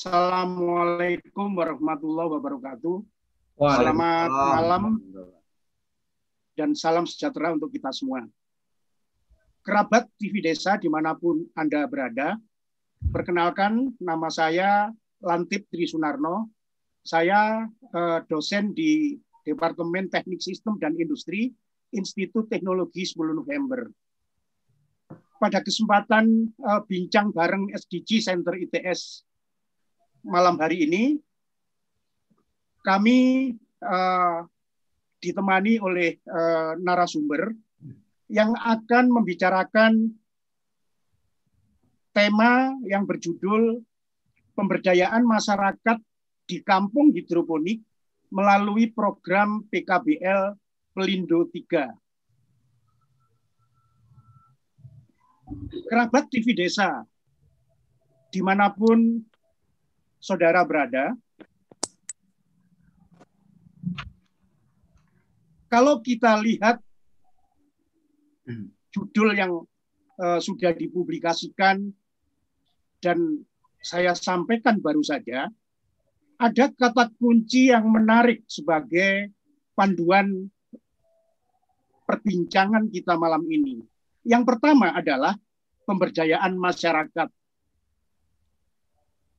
Assalamualaikum warahmatullahi wabarakatuh. Selamat malam dan salam sejahtera untuk kita semua. Kerabat TV Desa di mana pun Anda berada, perkenalkan nama saya Lantip Tri Sunarno. Saya eh, dosen di Departemen Teknik Sistem dan Industri Institut Teknologi 10 November. Pada kesempatan eh, bincang bareng SDG Center ITS malam hari ini, kami uh, ditemani oleh uh, narasumber yang akan membicarakan tema yang berjudul pemberdayaan masyarakat di kampung hidroponik melalui program PKBL Pelindo 3. Kerabat TV Desa, di mana pun saudara berada, kalau kita lihat judul yang uh, sudah dipublikasikan dan saya sampaikan baru saja, ada kata kunci yang menarik sebagai panduan perbincangan kita malam ini. Yang pertama adalah pemberdayaan masyarakat.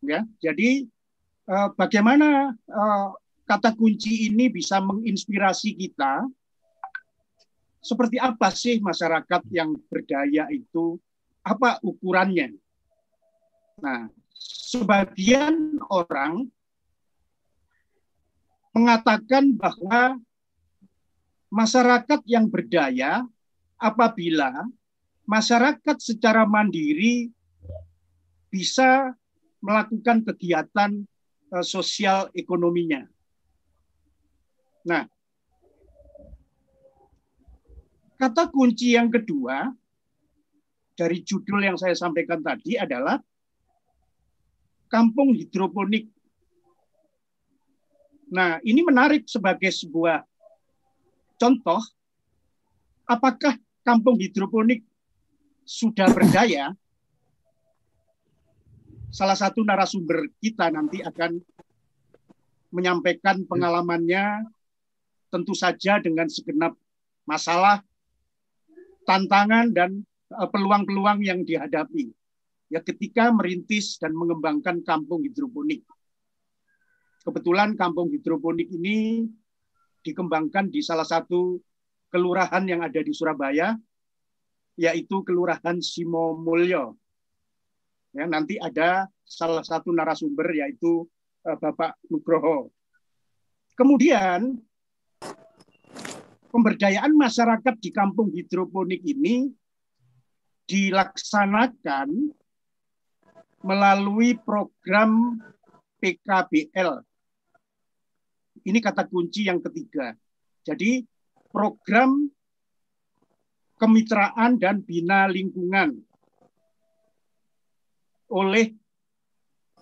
Ya, jadi eh, bagaimana eh, kata kunci ini bisa menginspirasi kita? Seperti apa sih masyarakat yang berdaya itu? Apa ukurannya? Nah, sebagian orang mengatakan bahwa masyarakat yang berdaya apabila masyarakat secara mandiri bisa melakukan kegiatan uh, sosial ekonominya. Nah, kata kunci yang kedua dari judul yang saya sampaikan tadi adalah kampung hidroponik. Nah, ini menarik sebagai sebuah contoh apakah kampung hidroponik sudah berdaya salah satu narasumber kita nanti akan menyampaikan pengalamannya tentu saja dengan segenap masalah, tantangan dan eh, peluang-peluang yang dihadapi ya ketika merintis dan mengembangkan kampung hidroponik. Kebetulan kampung hidroponik ini dikembangkan di salah satu kelurahan yang ada di Surabaya, yaitu Kelurahan Simomulyo Ya, nanti ada salah satu narasumber yaitu uh, Bapak Nugroho. Kemudian pemberdayaan masyarakat di kampung hidroponik ini dilaksanakan melalui program PKBL. Ini kata kunci yang ketiga. Jadi program kemitraan dan bina lingkungan oleh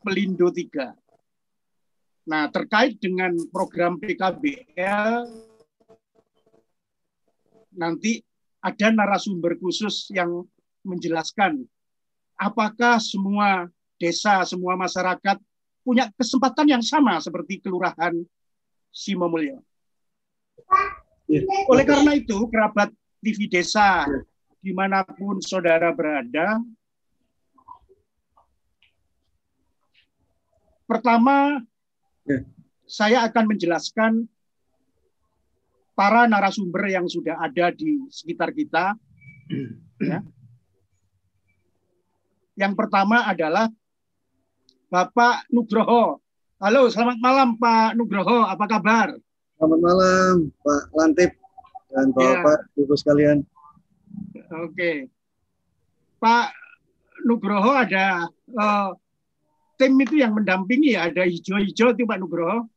Pelindo 3. Nah, terkait dengan program PKBL, nanti ada narasumber khusus yang menjelaskan apakah semua desa, semua masyarakat punya kesempatan yang sama seperti kelurahan Simomulyo. Iya. Oleh karena itu, kerabat TV Desa, di mana pun saudara berada, Pertama, ya. saya akan menjelaskan para narasumber yang sudah ada di sekitar kita. Ya. Yang pertama adalah Bapak Nugroho. Halo, selamat malam Pak Nugroho. Apa kabar? Selamat malam Pak Lantip dan Bapak ya. Ibu sekalian. Oke. Pak Nugroho ada uh, tim itu yang mendampingi ya ada hijau-hijau itu Pak Nugroho.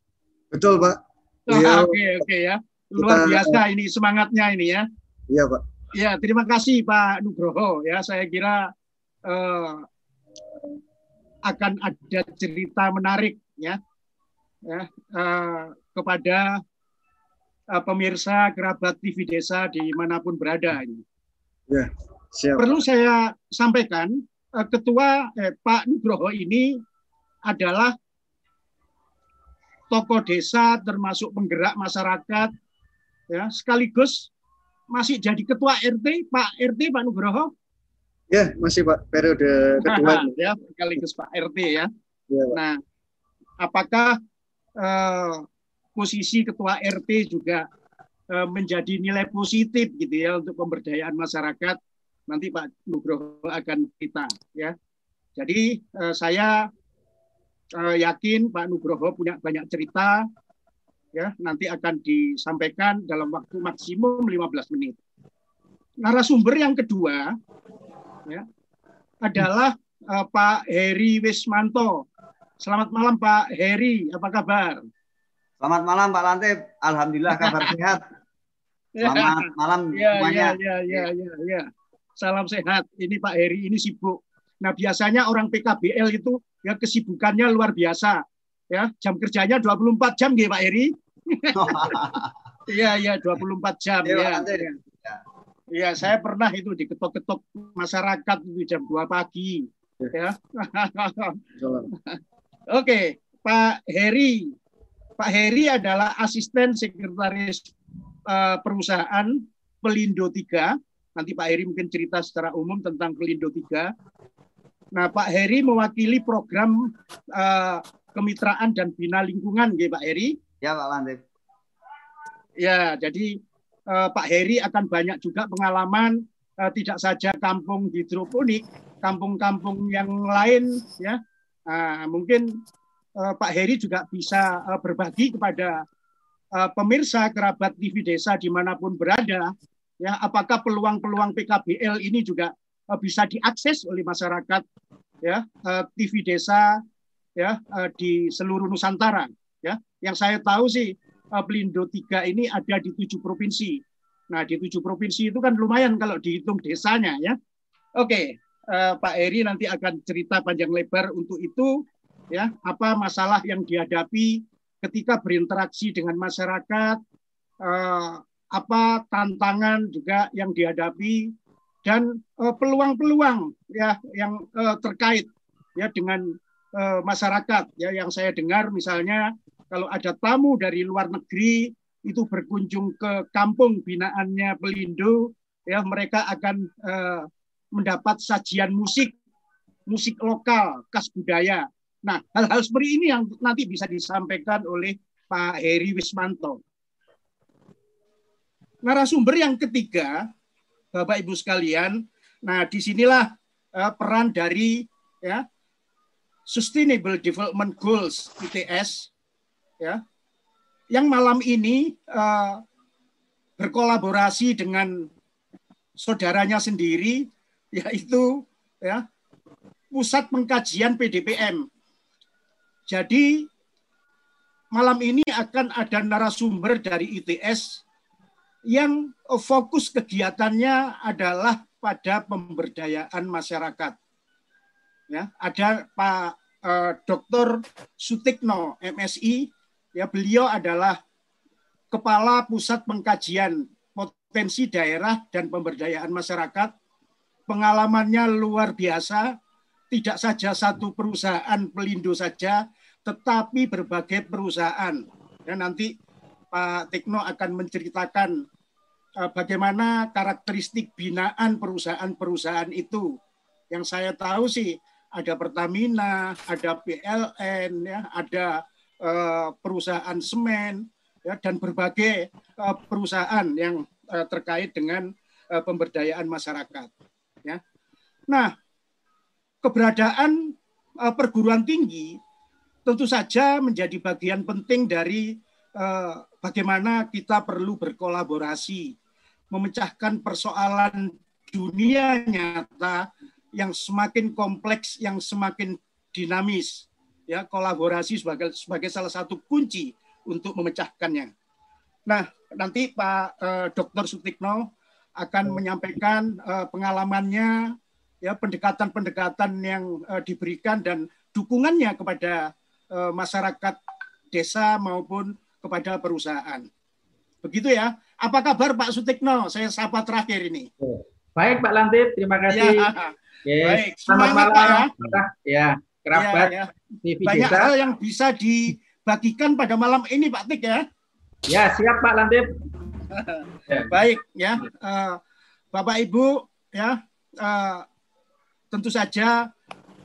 Betul Pak. Oke oke okay, okay, ya. Luar kita, biasa ini semangatnya ini ya. Iya Pak. Ya terima kasih Pak Nugroho ya saya kira uh, akan ada cerita menarik ya, ya uh, kepada uh, pemirsa kerabat TV Desa di mana pun berada ini. Ya, siap. Perlu saya sampaikan, uh, Ketua eh, Pak Nugroho ini adalah tokoh desa termasuk penggerak masyarakat ya sekaligus masih jadi ketua RT Pak RT Pak Nugroho? Ya masih Pak periode kedua. Ya sekaligus Pak RT ya, ya nah apakah eh, posisi ketua RT juga eh, menjadi nilai positif gitu ya untuk pemberdayaan masyarakat? Nanti Pak Nugroho akan kita ya. Jadi eh, saya uh, yakin Pak Nugroho punya banyak cerita ya nanti akan disampaikan dalam waktu maksimum 15 menit. Narasumber yang kedua ya adalah uh, Pak Heri Wismanto. Selamat malam Pak Heri, apa kabar? Selamat malam Pak Lantip, alhamdulillah kabar sehat. Selamat malam ya, semuanya. Ya, ya, ya, ya, ya. Salam sehat. Ini Pak Heri ini sibuk. Nah, biasanya orang PKBL itu ya kesibukannya luar biasa. Ya, jam kerjanya 24 jam nggih Pak Eri. Iya, iya 24 jam iya, ya. ya. Iya, saya pernah itu diketok-ketok masyarakat itu jam 2 pagi. Ya. Oke, Pak Heri. Pak Heri adalah asisten sekretaris uh, perusahaan Pelindo 3. Nanti Pak Heri mungkin cerita secara umum tentang Pelindo 3. Nah, Pak Heri mewakili program uh, kemitraan dan bina lingkungan, ya Pak Heri. Ya, Pak Landep. Ya, jadi uh, Pak Heri akan banyak juga pengalaman uh, tidak saja kampung hidroponik, kampung-kampung yang lain, ya. Uh, mungkin uh, Pak Heri juga bisa uh, berbagi kepada uh, pemirsa kerabat TV Desa di mana pun berada, ya. Apakah peluang-peluang PKBL ini juga bisa diakses oleh masyarakat ya uh, TV desa ya uh, di seluruh Nusantara ya. Yang saya tahu sih Pelindo 3 ini ada di tujuh provinsi. Nah di tujuh provinsi itu kan lumayan kalau dihitung desanya ya. Oke Pak Eri nanti akan cerita panjang lebar untuk itu ya apa masalah yang dihadapi ketika berinteraksi dengan masyarakat apa tantangan juga yang dihadapi dan eh, peluang-peluang ya yang uh, terkait ya dengan uh, masyarakat ya yang saya dengar misalnya kalau ada tamu dari luar negeri itu berkunjung ke kampung binaannya Pelindo ya mereka akan mendapat sajian musik musik lokal khas budaya. Nah, hal-hal seperti ini yang nanti bisa disampaikan oleh Pak Heri Wismanto. Narasumber yang ketiga Bapak Ibu sekalian. Nah, di sinilah uh, peran dari ya Sustainable Development Goals (ITS) ya, yang malam ini uh, berkolaborasi dengan saudaranya sendiri, yaitu ya Pusat Pengkajian PDPM. Jadi malam ini akan ada narasumber dari ITS yang fokus kegiatannya adalah pada pemberdayaan masyarakat. Ya, ada Pak eh, Dr. Sutikno MSI, ya beliau adalah kepala pusat pengkajian potensi daerah dan pemberdayaan masyarakat. Pengalamannya luar biasa, tidak saja satu perusahaan pelindo saja, tetapi berbagai perusahaan. Ya, nanti Pak Tikno akan menceritakan uh, bagaimana karakteristik binaan perusahaan-perusahaan itu. Yang saya tahu sih ada Pertamina, ada PLN, ya, ada uh, perusahaan semen, ya, dan berbagai uh, perusahaan yang uh, terkait dengan uh, pemberdayaan masyarakat. Ya. Nah, keberadaan uh, perguruan tinggi tentu saja menjadi bagian penting dari uh, bagaimana kita perlu berkolaborasi, memecahkan persoalan dunia nyata yang semakin kompleks, yang semakin dinamis. Ya, kolaborasi sebagai sebagai salah satu kunci untuk memecahkannya. Nah, nanti Pak eh, Dr. Sutikno akan menyampaikan eh, pengalamannya, ya pendekatan-pendekatan yang eh, diberikan dan dukungannya kepada uh, masyarakat desa maupun kepada perusahaan. Begitu ya. Apa kabar Pak Sutikno? Saya sapa terakhir ini. Baik Pak Lantip, terima kasih. Ya. Yes. Baik, selamat malam. Pak, ya. ya, kerabat ya, ya. Banyak desa. hal yang bisa dibagikan pada malam ini Pak Tik ya. Ya, siap Pak Lantip. Baik ya. Uh, Bapak Ibu ya, uh, tentu saja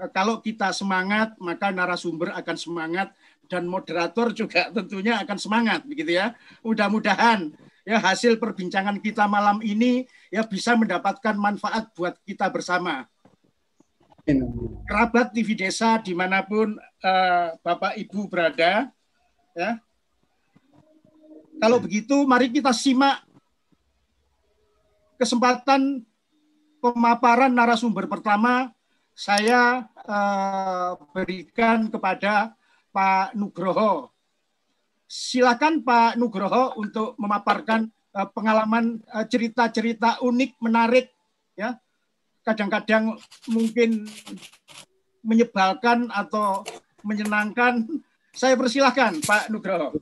uh, kalau kita semangat maka narasumber akan semangat dan moderator juga tentunya akan semangat begitu ya. Mudah-mudahan ya hasil perbincangan kita malam ini ya bisa mendapatkan manfaat buat kita bersama. Kerabat TV Desa di mana pun uh, Bapak Ibu berada, ya. Kalau begitu, mari kita simak kesempatan pemaparan narasumber pertama saya uh, berikan kepada Pak Nugroho. Silakan Pak Nugroho untuk memaparkan uh, pengalaman uh, cerita-cerita unik, menarik, ya. Kadang-kadang mungkin menyebalkan atau menyenangkan. Saya persilahkan Pak Nugroho.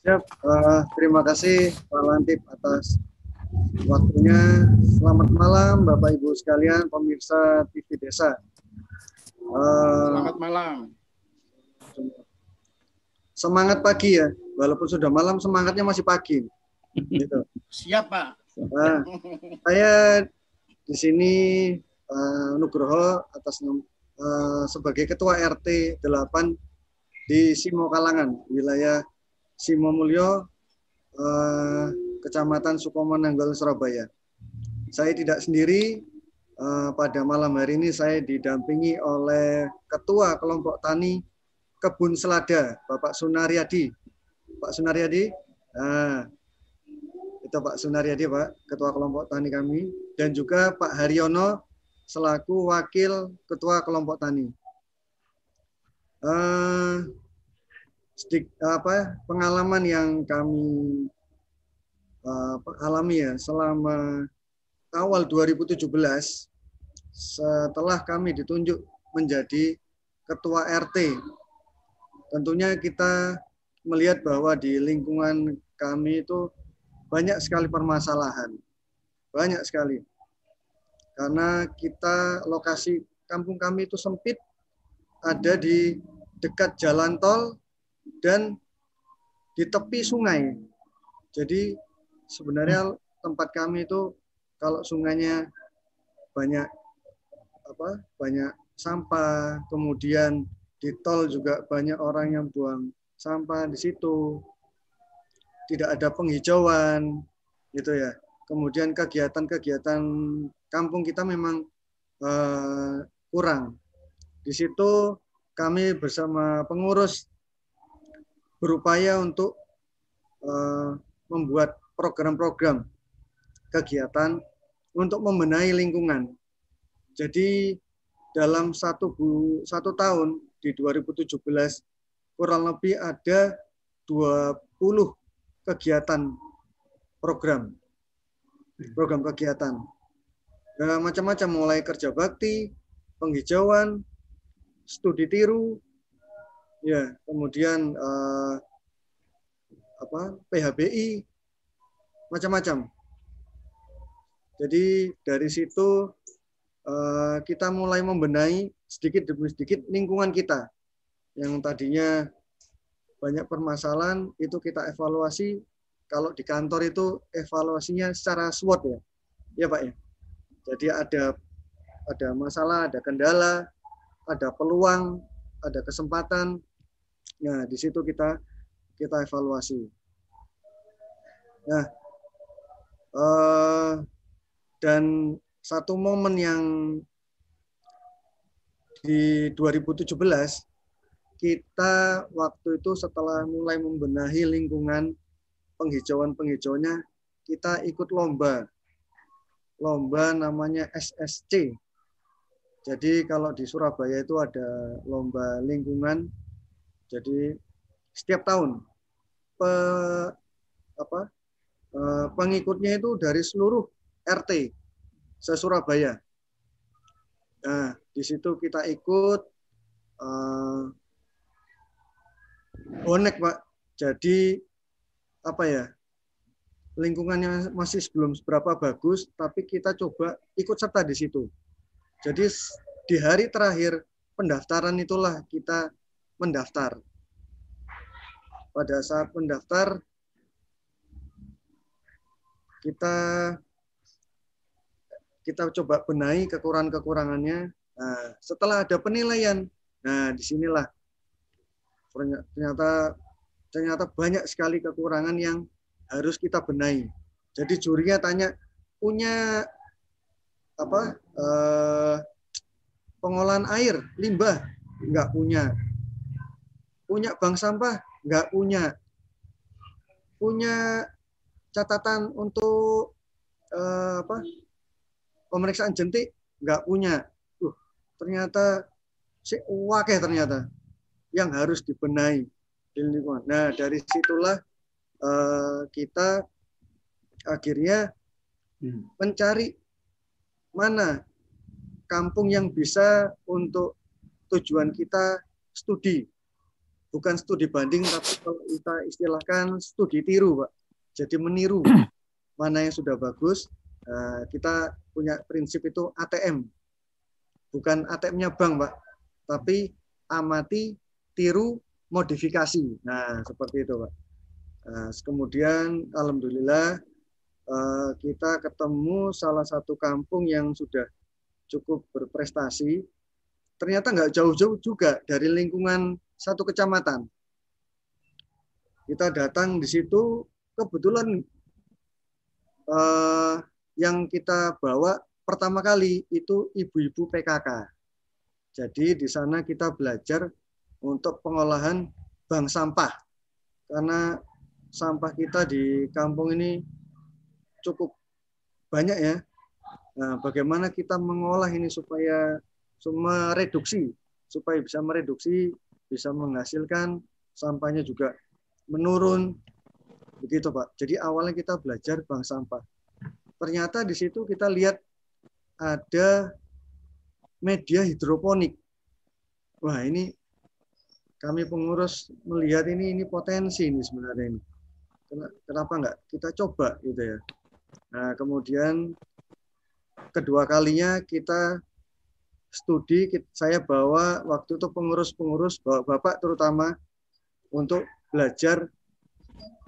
Siap, uh, terima kasih Pak Lantip atas waktunya. Selamat malam Bapak Ibu sekalian, pemirsa TV Desa. Uh, Selamat malam semangat pagi ya, walaupun sudah malam semangatnya masih pagi. Gitu. Siap Pak. Nah, saya di sini uh, Nugroho atas uh, sebagai Ketua RT 8 di Simo Kalangan, wilayah Simo Mulyo, uh, Kecamatan Sukomo Nanggol, Surabaya. Saya tidak sendiri, uh, pada malam hari ini saya didampingi oleh Ketua Kelompok Tani Kebun Selada, Bapak Sunaryadi. Pak Sunaryadi, nah, itu Pak Sunaryadi, Pak, Ketua Kelompok Tani kami, dan juga Pak Haryono selaku Wakil Ketua Kelompok Tani. Uh, sedik, apa pengalaman yang kami uh, alami ya selama awal 2017 setelah kami ditunjuk menjadi ketua RT tentunya kita melihat bahwa di lingkungan kami itu banyak sekali permasalahan. Banyak sekali. Karena kita lokasi kampung kami itu sempit, ada di dekat jalan tol dan di tepi sungai. Jadi sebenarnya tempat kami itu kalau sungainya banyak apa? banyak sampah, kemudian di tol juga banyak orang yang buang sampah di situ. Tidak ada penghijauan gitu ya. Kemudian kegiatan-kegiatan kampung kita memang uh, kurang. Di situ kami bersama pengurus berupaya untuk uh, membuat program-program kegiatan untuk membenahi lingkungan. Jadi dalam satu bu, satu tahun di 2017 kurang lebih ada 20 kegiatan program. Program kegiatan. Nah, macam-macam mulai kerja bakti penghijauan studi tiru ya kemudian eh, apa PHBI macam-macam. Jadi dari situ eh, kita mulai membenahi sedikit demi sedikit lingkungan kita. Yang tadinya banyak permasalahan itu kita evaluasi. Kalau di kantor itu evaluasinya secara SWOT ya. Ya Pak ya? Jadi ada ada masalah ada kendala ada peluang ada kesempatan. Nah di situ kita kita evaluasi. Nah eh, dan satu momen yang di 2017 kita waktu itu setelah mulai membenahi lingkungan penghijauan-penghijauannya kita ikut lomba. Lomba namanya SSC. Jadi kalau di Surabaya itu ada lomba lingkungan. Jadi setiap tahun pe, apa, eh, pengikutnya itu dari seluruh RT se Surabaya. Nah, di situ kita ikut uh, bonek pak. Jadi apa ya lingkungannya masih belum seberapa bagus tapi kita coba ikut serta di situ. Jadi di hari terakhir pendaftaran itulah kita mendaftar. Pada saat mendaftar kita kita coba benahi kekurangan-kekurangannya. Nah, setelah ada penilaian, nah di sinilah ternyata ternyata banyak sekali kekurangan yang harus kita benahi. Jadi jurinya tanya punya apa eh, pengolahan air limbah nggak punya, punya bank sampah nggak punya, punya catatan untuk eh, apa pemeriksaan jentik nggak punya. Uh, ternyata si wakeh ternyata yang harus dibenahi di lingkungan. Nah dari situlah uh, kita akhirnya hmm. mencari mana kampung yang bisa untuk tujuan kita studi. Bukan studi banding, tapi kalau kita istilahkan studi tiru, Pak. Jadi meniru mana yang sudah bagus, Eh, kita punya prinsip itu ATM. Bukan ATM-nya bank, Pak. Tapi amati, tiru, modifikasi. Nah, seperti itu, Pak. Nah, kemudian, Alhamdulillah, eh, kita ketemu salah satu kampung yang sudah cukup berprestasi. Ternyata nggak jauh-jauh juga dari lingkungan satu kecamatan. Kita datang di situ, kebetulan eh, yang kita bawa pertama kali itu ibu-ibu PKK. Jadi di sana kita belajar untuk pengolahan bank sampah. Karena sampah kita di kampung ini cukup banyak ya. Nah, bagaimana kita mengolah ini supaya mereduksi, supaya bisa mereduksi, bisa menghasilkan sampahnya juga menurun. Begitu Pak. Jadi awalnya kita belajar bank sampah ternyata di situ kita lihat ada media hidroponik. Wah ini kami pengurus melihat ini ini potensi ini sebenarnya ini. Kenapa enggak kita coba gitu ya. Nah kemudian kedua kalinya kita studi saya bawa waktu itu pengurus-pengurus bawa bapak terutama untuk belajar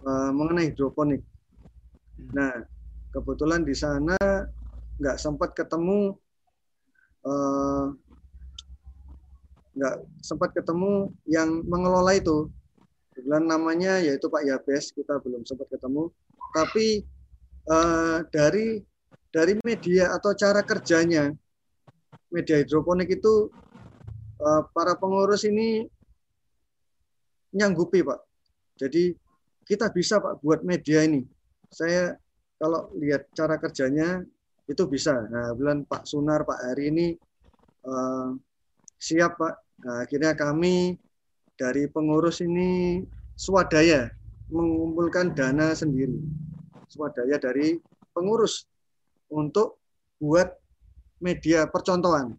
uh, mengenai hidroponik. Nah kebetulan di sana nggak sempat ketemu uh, nggak sempat ketemu yang mengelola itu. Kebetulan namanya yaitu Pak Yabes kita belum sempat ketemu. Tapi uh, dari dari media atau cara kerjanya media hidroponik itu uh, para pengurus ini nyanggupi Pak. Jadi kita bisa Pak buat media ini. Saya kalau lihat cara kerjanya itu bisa. Nah, bulan Pak Sunar, Pak Hari ini uh, siap Pak. Nah, akhirnya kami dari pengurus ini swadaya mengumpulkan dana sendiri. Swadaya dari pengurus untuk buat media percontohan.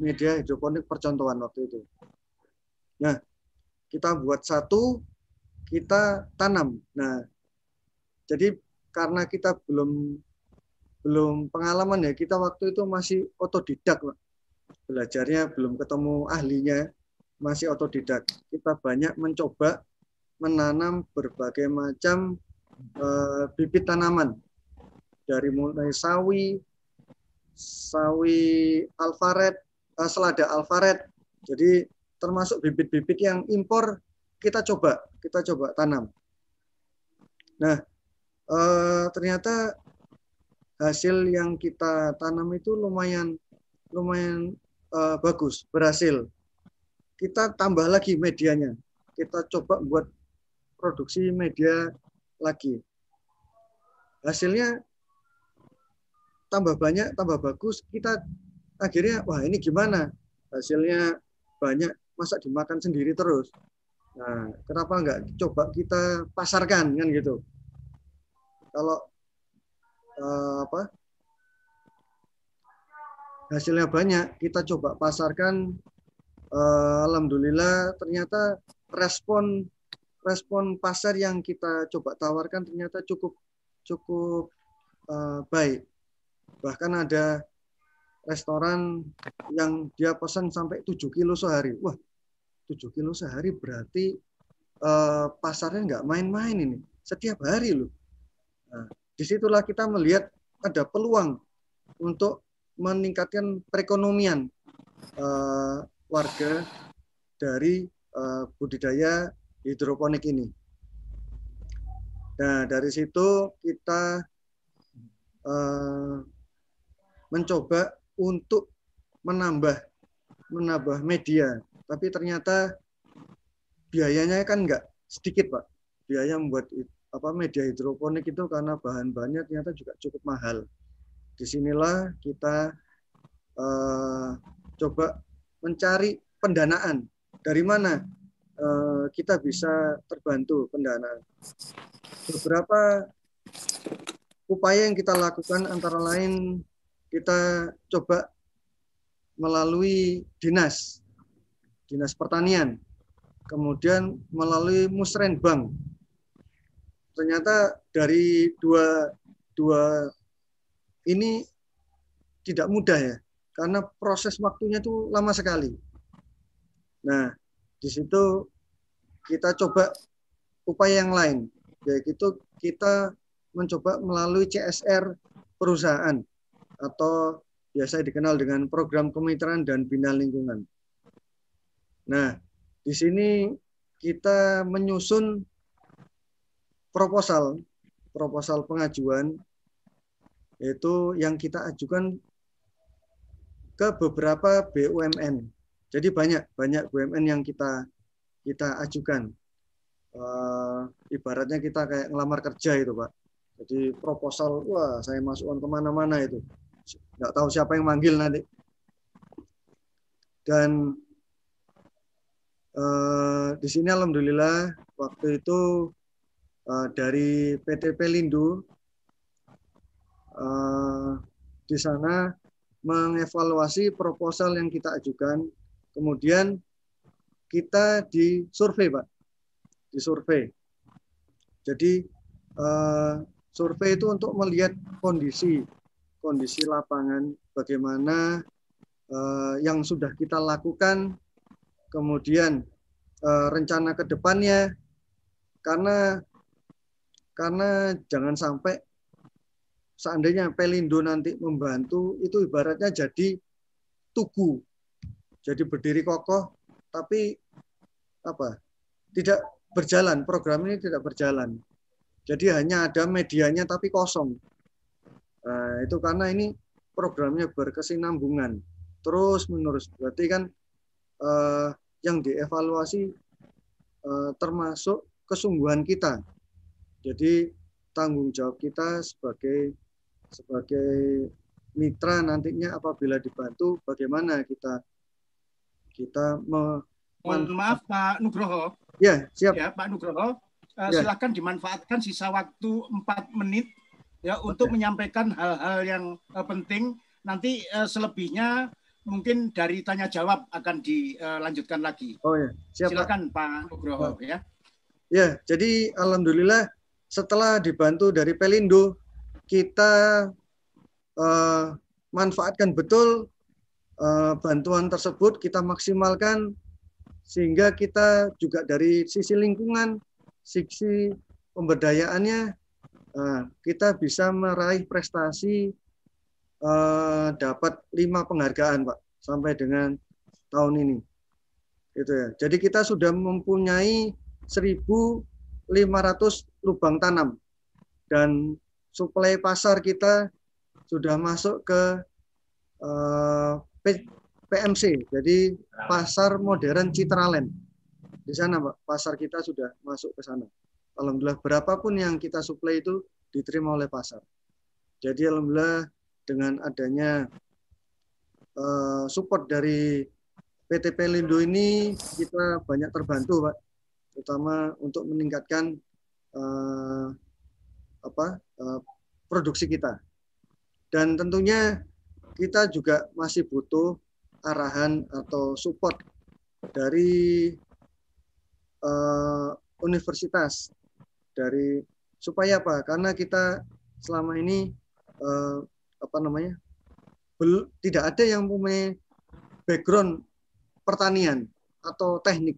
Media hidroponik percontohan waktu itu. Nah, kita buat satu, kita tanam. Nah, jadi karena kita belum belum pengalaman ya. Kita waktu itu masih otodidak Pak. belajarnya belum ketemu ahlinya masih otodidak. Kita banyak mencoba menanam berbagai macam uh, bibit tanaman. Dari mulai sawi sawi alfaret uh, selada alfaret. Jadi termasuk bibit-bibit yang impor kita coba kita coba tanam. Nah uh, ternyata hasil yang kita tanam itu lumayan lumayan uh, bagus, berhasil. Kita tambah lagi medianya. Kita coba buat produksi media lagi. Hasilnya tambah banyak, tambah bagus. Kita akhirnya, wah ini gimana? Hasilnya banyak, masa dimakan sendiri terus? Nah, kenapa enggak coba kita pasarkan kan gitu? Kalau uh, apa hasilnya banyak kita coba pasarkan uh, alhamdulillah ternyata respon respon pasar yang kita coba tawarkan ternyata cukup cukup uh, baik. Bahkan ada restoran yang dia pesan sampai 7 kilo sehari. Wah, 7 kilo sehari berarti uh, pasarnya nggak main-main ini. Setiap hari loh. Di situlah kita melihat ada peluang untuk meningkatkan perekonomian uh, warga dari uh, budidaya hidroponik ini. Nah, dari situ kita uh, mencoba untuk menambah menambah media, tapi ternyata biayanya kan enggak sedikit, Pak. Biaya membuat apa media hidroponik itu karena bahan-bahannya ternyata juga cukup mahal. Di sinilah kita uh, coba mencari pendanaan. Dari mana uh, kita bisa terbantu pendanaan? Beberapa upaya yang kita lakukan antara lain kita coba melalui dinas, dinas pertanian, kemudian melalui musrenbang. Ternyata dari dua dua ini tidak mudah ya, karena proses waktunya itu lama sekali. Nah, di situ kita coba upaya yang lain, yaitu kita mencoba melalui CSR perusahaan atau biasa dikenal dengan program kemitraan dan bina lingkungan. Nah, di sini kita menyusun proposal, proposal pengajuan yaitu yang kita ajukan ke beberapa BUMN. Jadi banyak banyak BUMN yang kita kita ajukan. Uh, ibaratnya kita kayak ngelamar kerja itu pak. Jadi proposal, wah saya masukkan ke mana-mana itu. Nggak tahu siapa yang manggil nanti. Dan uh, di sini alhamdulillah waktu itu uh, dari PT Pelindo uh, di sana mengevaluasi proposal yang kita ajukan, kemudian kita disurvei, Pak. Disurvei. Jadi uh, survei itu untuk melihat kondisi kondisi lapangan, bagaimana uh, yang sudah kita lakukan, kemudian uh, rencana ke depannya, karena karena jangan sampai seandainya Pelindo nanti membantu, itu ibaratnya jadi tugu. Jadi berdiri kokoh, tapi apa? Tidak berjalan, program ini tidak berjalan. Jadi hanya ada medianya tapi kosong. Nah, itu karena ini programnya berkesinambungan terus menerus. Berarti kan eh, yang dievaluasi eh, termasuk kesungguhan kita. Jadi tanggung jawab kita sebagai sebagai mitra nantinya apabila dibantu bagaimana kita kita me Mohon maaf Pak Nugroho. Ya, siap. Ya, Pak Nugroho, uh, ya. silakan dimanfaatkan sisa waktu empat menit ya untuk menyampaikan hal-hal yang uh, penting. Nanti uh, selebihnya mungkin dari tanya jawab akan dilanjutkan lagi. Oh ya, siap. Silakan Pak Nugroho ya. Ya, jadi alhamdulillah setelah dibantu dari Pelindo kita uh, manfaatkan betul uh, bantuan tersebut, kita maksimalkan sehingga kita juga dari sisi lingkungan, sisi pemberdayaannya, uh, kita bisa meraih prestasi uh, dapat lima penghargaan, Pak, sampai dengan tahun ini. Gitu ya. Jadi kita sudah mempunyai 1.500 lubang tanam dan suplai pasar kita sudah masuk ke uh, eh, PMC, jadi pasar modern Citraland. Di sana, Pak, pasar kita sudah masuk ke sana. Alhamdulillah, berapapun yang kita suplai itu diterima oleh pasar. Jadi, alhamdulillah dengan adanya uh, support dari PT Pelindo ini, kita banyak terbantu, Pak, terutama untuk meningkatkan uh, apa uh, produksi kita. Dan tentunya kita juga masih butuh arahan atau support dari uh, universitas dari supaya apa? Karena kita selama ini uh, apa namanya bel, tidak ada yang punya background pertanian atau teknik.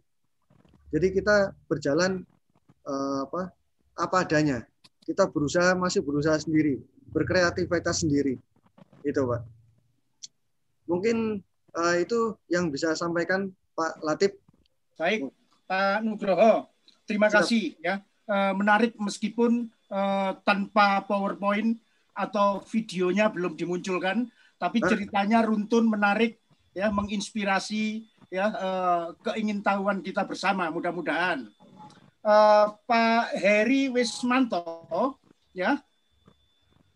Jadi kita berjalan uh, apa apa adanya. Kita berusaha masih berusaha sendiri, berkreativitas sendiri. Itu, Pak. Mungkin uh, itu yang bisa sampaikan Pak Latif. Baik, Pak Nugroho. Terima Siap. kasih ya. Uh, menarik meskipun uh, tanpa PowerPoint atau videonya belum dimunculkan, tapi ceritanya runtun, menarik, ya, menginspirasi, ya, uh, keingintahuan kita bersama. Mudah-mudahan uh, Pak Heri Wismanto ya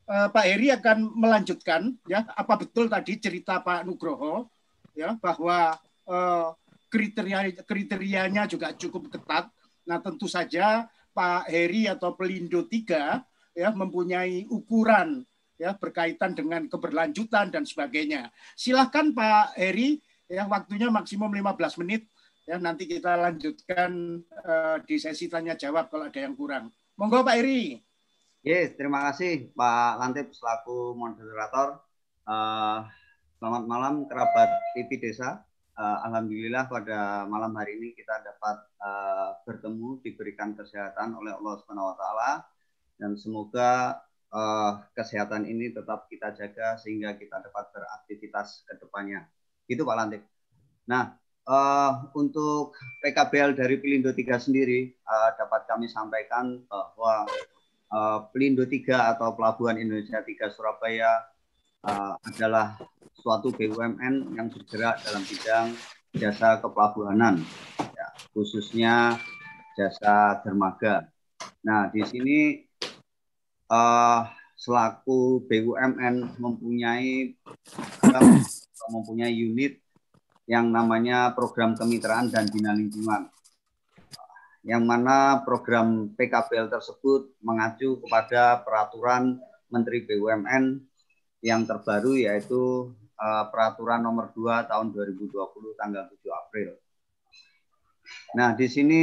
uh, Pak Heri akan melanjutkan ya apa betul tadi cerita Pak Nugroho ya bahwa uh, kriteria kriterianya juga cukup ketat. Nah tentu saja Pak Heri atau Pelindo 3 ya mempunyai ukuran ya berkaitan dengan keberlanjutan dan sebagainya. Silahkan Pak Heri ya waktunya maksimum 15 menit Ya, nanti kita lanjutkan uh, di sesi tanya jawab kalau ada yang kurang. Monggo Pak Iri. Yes, terima kasih Pak Lantip selaku moderator. Uh, selamat malam kerabat TV Desa. Uh, Alhamdulillah pada malam hari ini kita dapat uh, bertemu diberikan kesehatan oleh Allah Subhanahu wa taala dan semoga uh, kesehatan ini tetap kita jaga sehingga kita dapat beraktivitas ke depannya. Itu Pak Lantip. Nah, uh, untuk PKBL dari Pelindo 3 sendiri uh, dapat kami sampaikan bahwa uh, Pelindo 3 atau Pelabuhan Indonesia 3 Surabaya uh, adalah suatu BUMN yang bergerak dalam bidang jasa kepelabuhanan, ya, khususnya jasa dermaga. Nah, di sini uh, selaku BUMN mempunyai mempunyai unit yang namanya program kemitraan dan bina lingkungan. Yang mana program PKBL tersebut mengacu kepada peraturan Menteri BUMN yang terbaru yaitu uh, peraturan nomor 2 tahun 2020 tanggal 7 April. Nah, di sini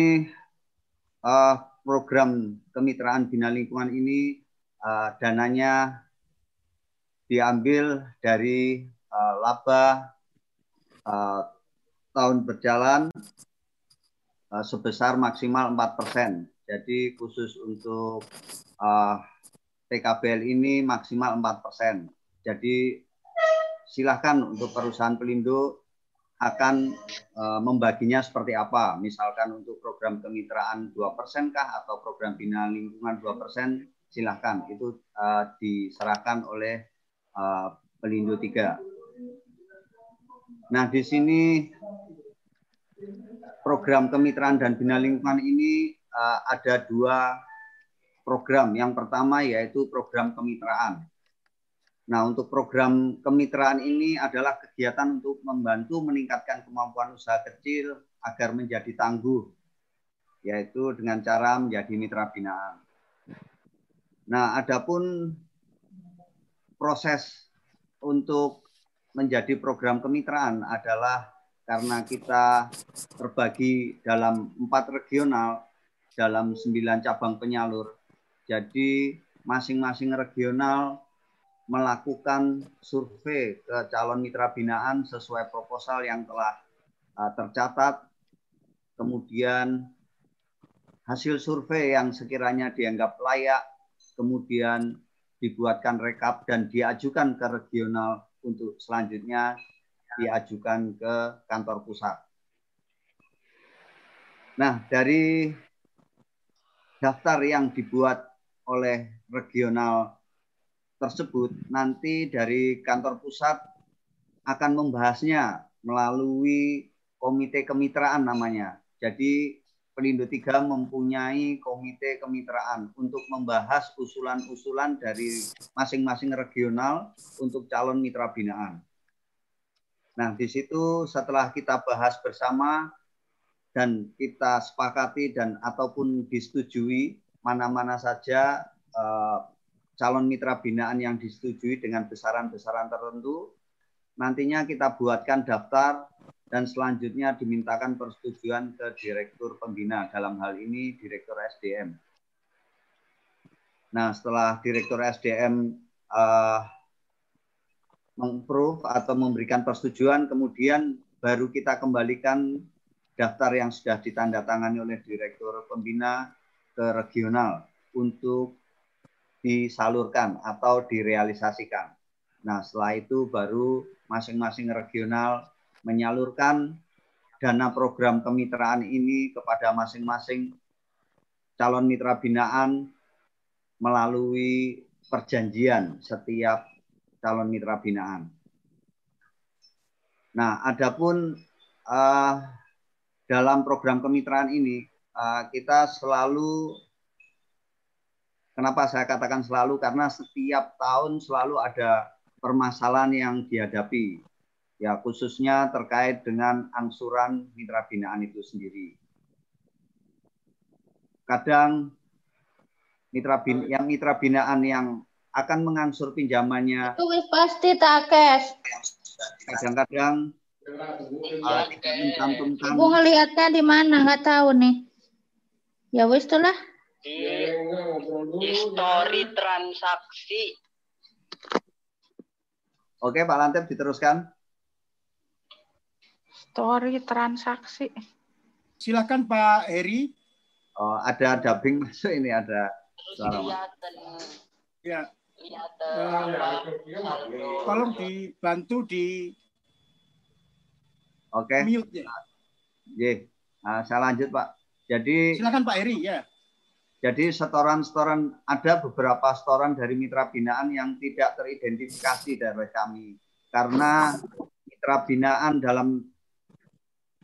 uh, program kemitraan bina lingkungan ini uh, dananya diambil dari laba uh, tahun berjalan uh, sebesar maksimal 4%. Jadi khusus untuk uh, TKBL ini maksimal 4%. Jadi silahkan untuk perusahaan pelindo akan uh, membaginya seperti apa. Misalkan untuk program kemitraan 2% kah atau program bina lingkungan 2%, silahkan. Itu uh, diserahkan oleh uh, pelindo 3. Nah, di sini program kemitraan dan bina lingkungan ini uh, ada dua program. Yang pertama yaitu program kemitraan. Nah, untuk program kemitraan ini adalah kegiatan untuk membantu meningkatkan kemampuan usaha kecil agar menjadi tangguh, yaitu dengan cara menjadi mitra binaan. Nah, adapun proses untuk menjadi program kemitraan adalah karena kita terbagi dalam empat regional dalam sembilan cabang penyalur. Jadi masing-masing regional melakukan survei ke calon mitra binaan sesuai proposal yang telah uh, tercatat. Kemudian hasil survei yang sekiranya dianggap layak, kemudian dibuatkan rekap dan diajukan ke regional untuk selanjutnya diajukan ke kantor pusat. Nah, dari daftar yang dibuat oleh regional tersebut, nanti dari kantor pusat akan membahasnya melalui komite kemitraan namanya. Jadi Pelindo 3 mempunyai komite kemitraan untuk membahas usulan-usulan dari masing-masing regional untuk calon mitra binaan. Nah, di situ setelah kita bahas bersama dan kita sepakati dan ataupun disetujui mana-mana saja eh, calon mitra binaan yang disetujui dengan besaran-besaran tertentu, nantinya kita buatkan daftar dan selanjutnya dimintakan persetujuan ke Direktur Pembina, dalam hal ini Direktur SDM. Nah, setelah Direktur SDM uh, mengproof atau memberikan persetujuan, kemudian baru kita kembalikan daftar yang sudah ditandatangani oleh Direktur Pembina ke regional untuk disalurkan atau direalisasikan. Nah, setelah itu baru masing-masing regional menyalurkan dana program kemitraan ini kepada masing-masing calon mitra binaan melalui perjanjian setiap calon mitra binaan. Nah, adapun uh, dalam program kemitraan ini uh, kita selalu kenapa saya katakan selalu karena setiap tahun selalu ada permasalahan yang dihadapi ya khususnya terkait dengan angsuran mitra binaan itu sendiri. Kadang mitra bin, yang mitra binaan yang akan mengangsur pinjamannya itu pasti takes. Kadang-kadang uh. Aku ngelihatnya di mana nggak tahu nih. Ya wis tuh lah. Di histori transaksi. Oke Pak Lantep diteruskan story transaksi. Silakan Pak Heri. Oh, ada dubbing masuk ini ada suara. Ya. Uh, tolong dibantu di Oke. Okay. Mute ya. Yeah. Nah, saya lanjut Pak. Jadi silakan Pak Heri ya. Jadi setoran-setoran ada beberapa setoran dari mitra binaan yang tidak teridentifikasi dari kami karena mitra binaan dalam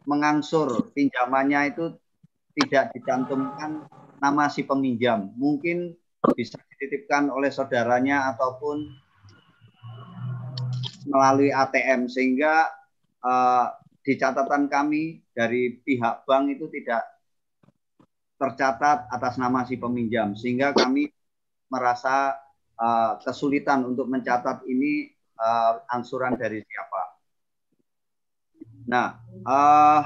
mengangsur pinjamannya itu tidak dicantumkan nama si peminjam. Mungkin bisa dititipkan oleh saudaranya ataupun melalui ATM sehingga uh, di catatan kami dari pihak bank itu tidak tercatat atas nama si peminjam sehingga kami merasa uh, kesulitan untuk mencatat ini uh, angsuran dari siapa. Nah, uh,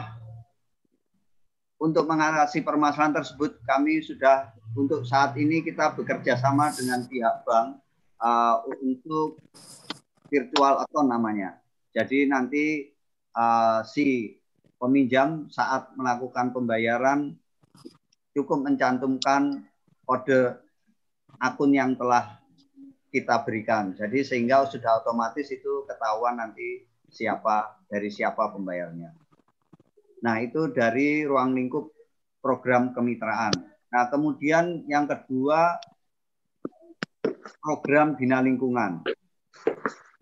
untuk mengatasi permasalahan tersebut, kami sudah untuk saat ini kita bekerja sama dengan pihak bank uh, untuk virtual account namanya. Jadi nanti uh, si peminjam saat melakukan pembayaran cukup mencantumkan kode akun yang telah kita berikan. Jadi sehingga sudah otomatis itu ketahuan nanti siapa dari siapa pembayarnya. Nah, itu dari ruang lingkup program kemitraan. Nah, kemudian yang kedua program bina lingkungan.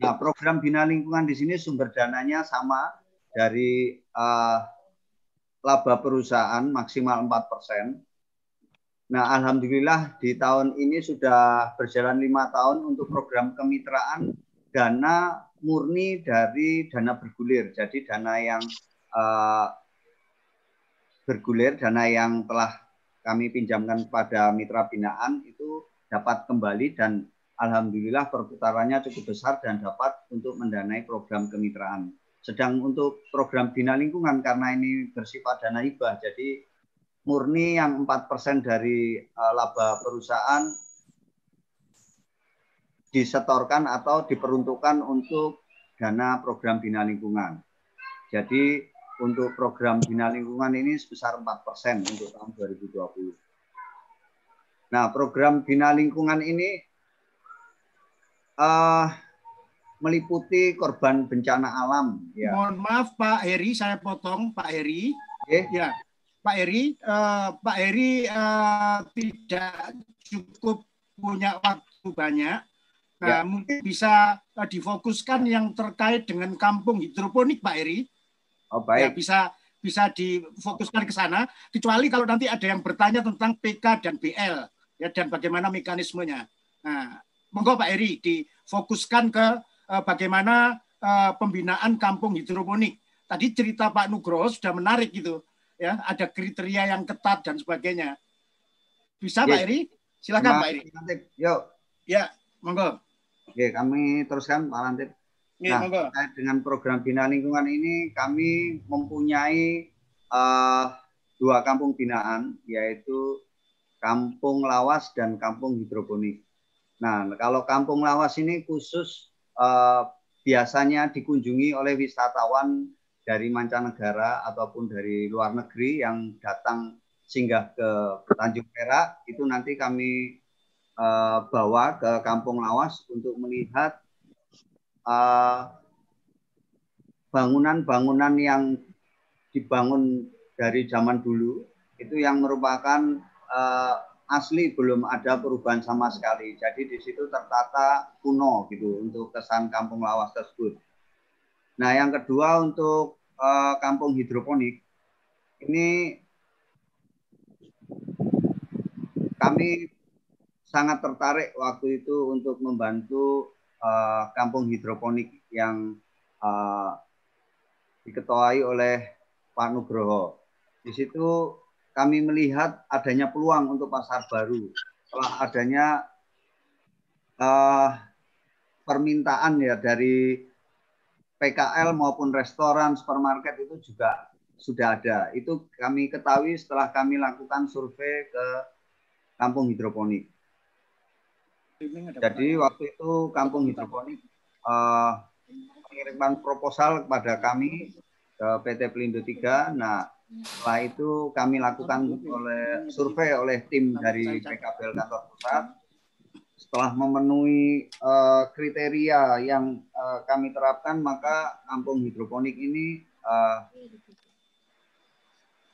Nah, program bina lingkungan di sini sumber dananya sama dari uh, laba perusahaan maksimal 4%. Nah, alhamdulillah di tahun ini sudah berjalan lima tahun untuk program kemitraan dana murni dari dana bergulir. Jadi dana yang uh, bergulir, dana yang telah kami pinjamkan kepada mitra binaan itu dapat kembali dan alhamdulillah perputarannya cukup besar dan dapat untuk mendanai program kemitraan. Sedang untuk program bina lingkungan karena ini bersifat dana hibah, jadi murni yang 4% dari uh, laba perusahaan disetorkan atau diperuntukkan untuk dana program bina lingkungan. Jadi untuk program bina lingkungan ini sebesar 4% untuk tahun 2020. Nah, program bina lingkungan ini uh, meliputi korban bencana alam. Ya. Mohon maaf Pak Heri, saya potong Pak Heri. Okay. Ya, Pak Heri, uh, Pak Heri uh, tidak cukup punya waktu banyak Nah, ya. mungkin bisa uh, difokuskan yang terkait dengan kampung hidroponik, Pak Eri. Oh, baik. Ya, bisa bisa difokuskan ke sana. Kecuali kalau nanti ada yang bertanya tentang PK dan BL, ya dan bagaimana mekanismenya. Nah, monggo Pak Eri difokuskan ke uh, bagaimana uh, pembinaan kampung hidroponik. Tadi cerita Pak Nugroho sudah menarik gitu, ya. Ada kriteria yang ketat dan sebagainya. Bisa yes. Pak Eri? Silakan Pak Eri. Yuk. Ya, monggo. Oke, kami teruskan Pak Lantip. Iya, Nah, monggo. terkait dengan program bina lingkungan ini kami mempunyai eh, dua kampung binaan yaitu Kampung Lawas dan Kampung Hidroponik. Nah, kalau Kampung Lawas ini khusus eh, biasanya dikunjungi oleh wisatawan dari mancanegara ataupun dari luar negeri yang datang singgah ke Tanjung Perak itu nanti kami eh, bawa ke Kampung Lawas untuk melihat eh, bangunan-bangunan yang dibangun dari zaman dulu itu yang merupakan eh, asli belum ada perubahan sama sekali. Jadi di situ tertata kuno gitu untuk kesan kampung lawas tersebut. Nah, yang kedua untuk eh, kampung hidroponik ini kami sangat tertarik waktu itu untuk membantu eh, kampung hidroponik yang eh, diketuai oleh Pak Nugroho. Di situ kami melihat adanya peluang untuk pasar baru setelah adanya eh, permintaan ya dari PKL maupun restoran, supermarket itu juga sudah ada. Itu kami ketahui setelah kami lakukan survei ke kampung hidroponik. Jadi waktu itu kampung hidroponik eh, mengirimkan proposal kepada kami ke PT Pelindo 3. Nah, setelah itu kami lakukan oleh survei oleh tim dari PKBL kantor pusat. Setelah memenuhi eh, kriteria yang eh, kami terapkan, maka kampung hidroponik ini eh,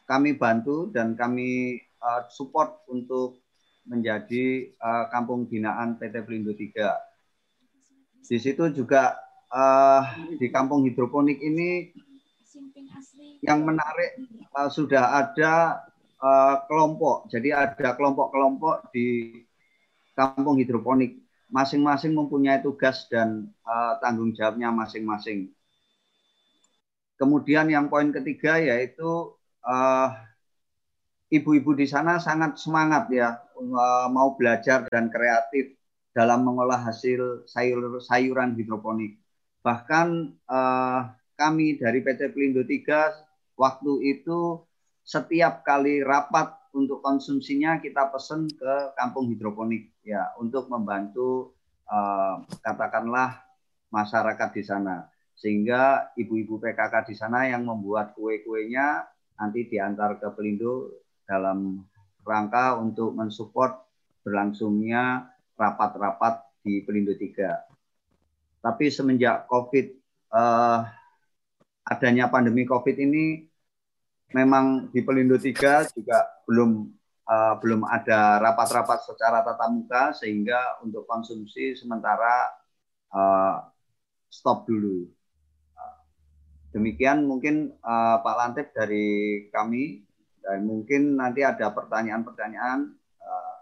kami bantu dan kami eh, support untuk menjadi eh, kampung binaan PT Pelindo 3. Di situ juga eh, di kampung hidroponik ini yang menarik uh, sudah ada uh, kelompok. Jadi ada kelompok-kelompok di kampung hidroponik. Masing-masing mempunyai tugas dan uh, tanggung jawabnya masing-masing. Kemudian yang poin ketiga yaitu uh, ibu-ibu di sana sangat semangat ya mau belajar dan kreatif dalam mengolah hasil sayur sayuran hidroponik. Bahkan uh, kami dari PT Pelindo 3 waktu itu setiap kali rapat untuk konsumsinya kita pesen ke kampung hidroponik ya untuk membantu uh, katakanlah masyarakat di sana sehingga ibu-ibu PKK di sana yang membuat kue-kuenya nanti diantar ke Pelindo dalam rangka untuk mensupport berlangsungnya rapat-rapat di Pelindo 3. Tapi semenjak COVID eh, adanya pandemi COVID ini memang di Pelindo 3 juga belum uh, belum ada rapat-rapat secara tatap muka sehingga untuk konsumsi sementara uh, stop dulu. Demikian mungkin uh, Pak Lantip dari kami dan mungkin nanti ada pertanyaan-pertanyaan. Uh,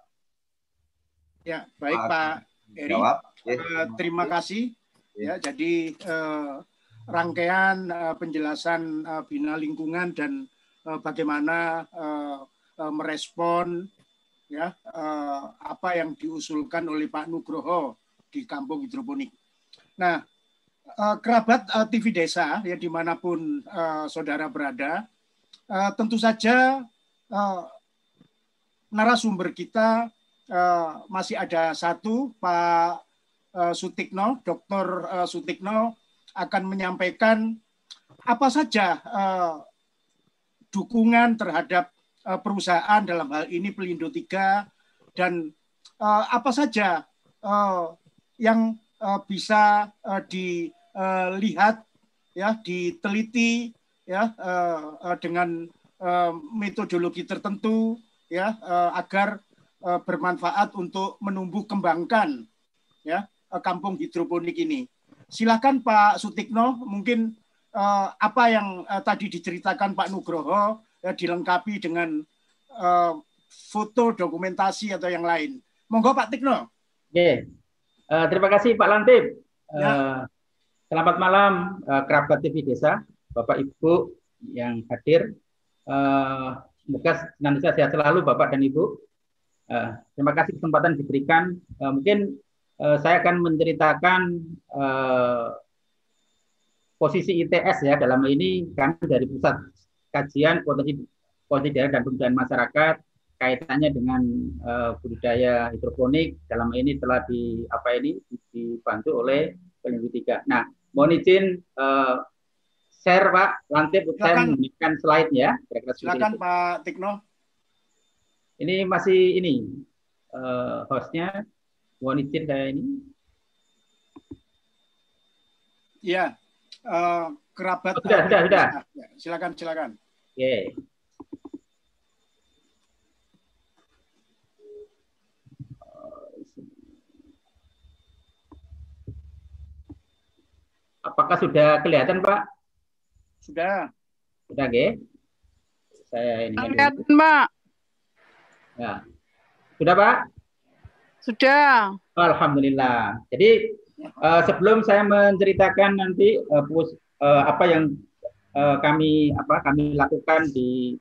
ya, baik Pak Eri. Jawab. Uh, terima kasih. Ya, jadi uh, rangkaian uh, penjelasan uh, bina lingkungan dan uh, bagaimana uh, uh, merespon ya uh, apa yang diusulkan oleh Pak Nugroho di kampung hidroponik. Nah, uh, kerabat uh, TV Desa ya di mana pun uh, saudara berada, uh, tentu saja uh, narasumber kita uh, masih ada satu Pak Sutikno, Dr. Sutikno akan menyampaikan apa saja dukungan terhadap perusahaan dalam hal ini Pelindo 3 dan apa saja yang bisa dilihat ya diteliti ya uh, uh, dengan uh, metodologi tertentu ya uh, agar uh, bermanfaat untuk menumbuh kembangkan ya uh, kampung hidroponik ini silakan Pak Sutikno mungkin uh, apa yang uh, tadi diceritakan Pak Nugroho ya, dilengkapi dengan uh, foto dokumentasi atau yang lain. Monggo Pak Tikno. Oke, uh, terima kasih Pak Lantip. Ya. Uh, selamat malam uh, kerabat TV Desa, Bapak Ibu yang hadir. Uh, semoga nanti sehat selalu Bapak dan Ibu. Uh, terima kasih kesempatan diberikan. Uh, mungkin uh, saya akan menceritakan uh, posisi ITS ya dalam ini kami dari pusat kajian potensi potensi daerah dan pemberdayaan masyarakat kaitannya dengan uh, budidaya hidroponik dalam ini telah di apa ini dibantu oleh peneliti. Nah, mohon izin uh, share Pak Lantip saya menggunakan slide ya. Kira-kira silakan itu. Pak Tikno. Ini masih ini uh, hostnya izin saya ini. Iya, uh, kerabat. Oh, sudah, sudah, sudah. Ya, silakan, silakan. Oke. Okay. Apakah sudah kelihatan, Pak? Sudah. Sudah, Ge? Saya ini. Kelihatan, Pak. Ya. Sudah, Pak? Sudah. Alhamdulillah. Jadi uh, sebelum saya menceritakan nanti uh, pus, uh, apa yang uh, kami apa kami lakukan di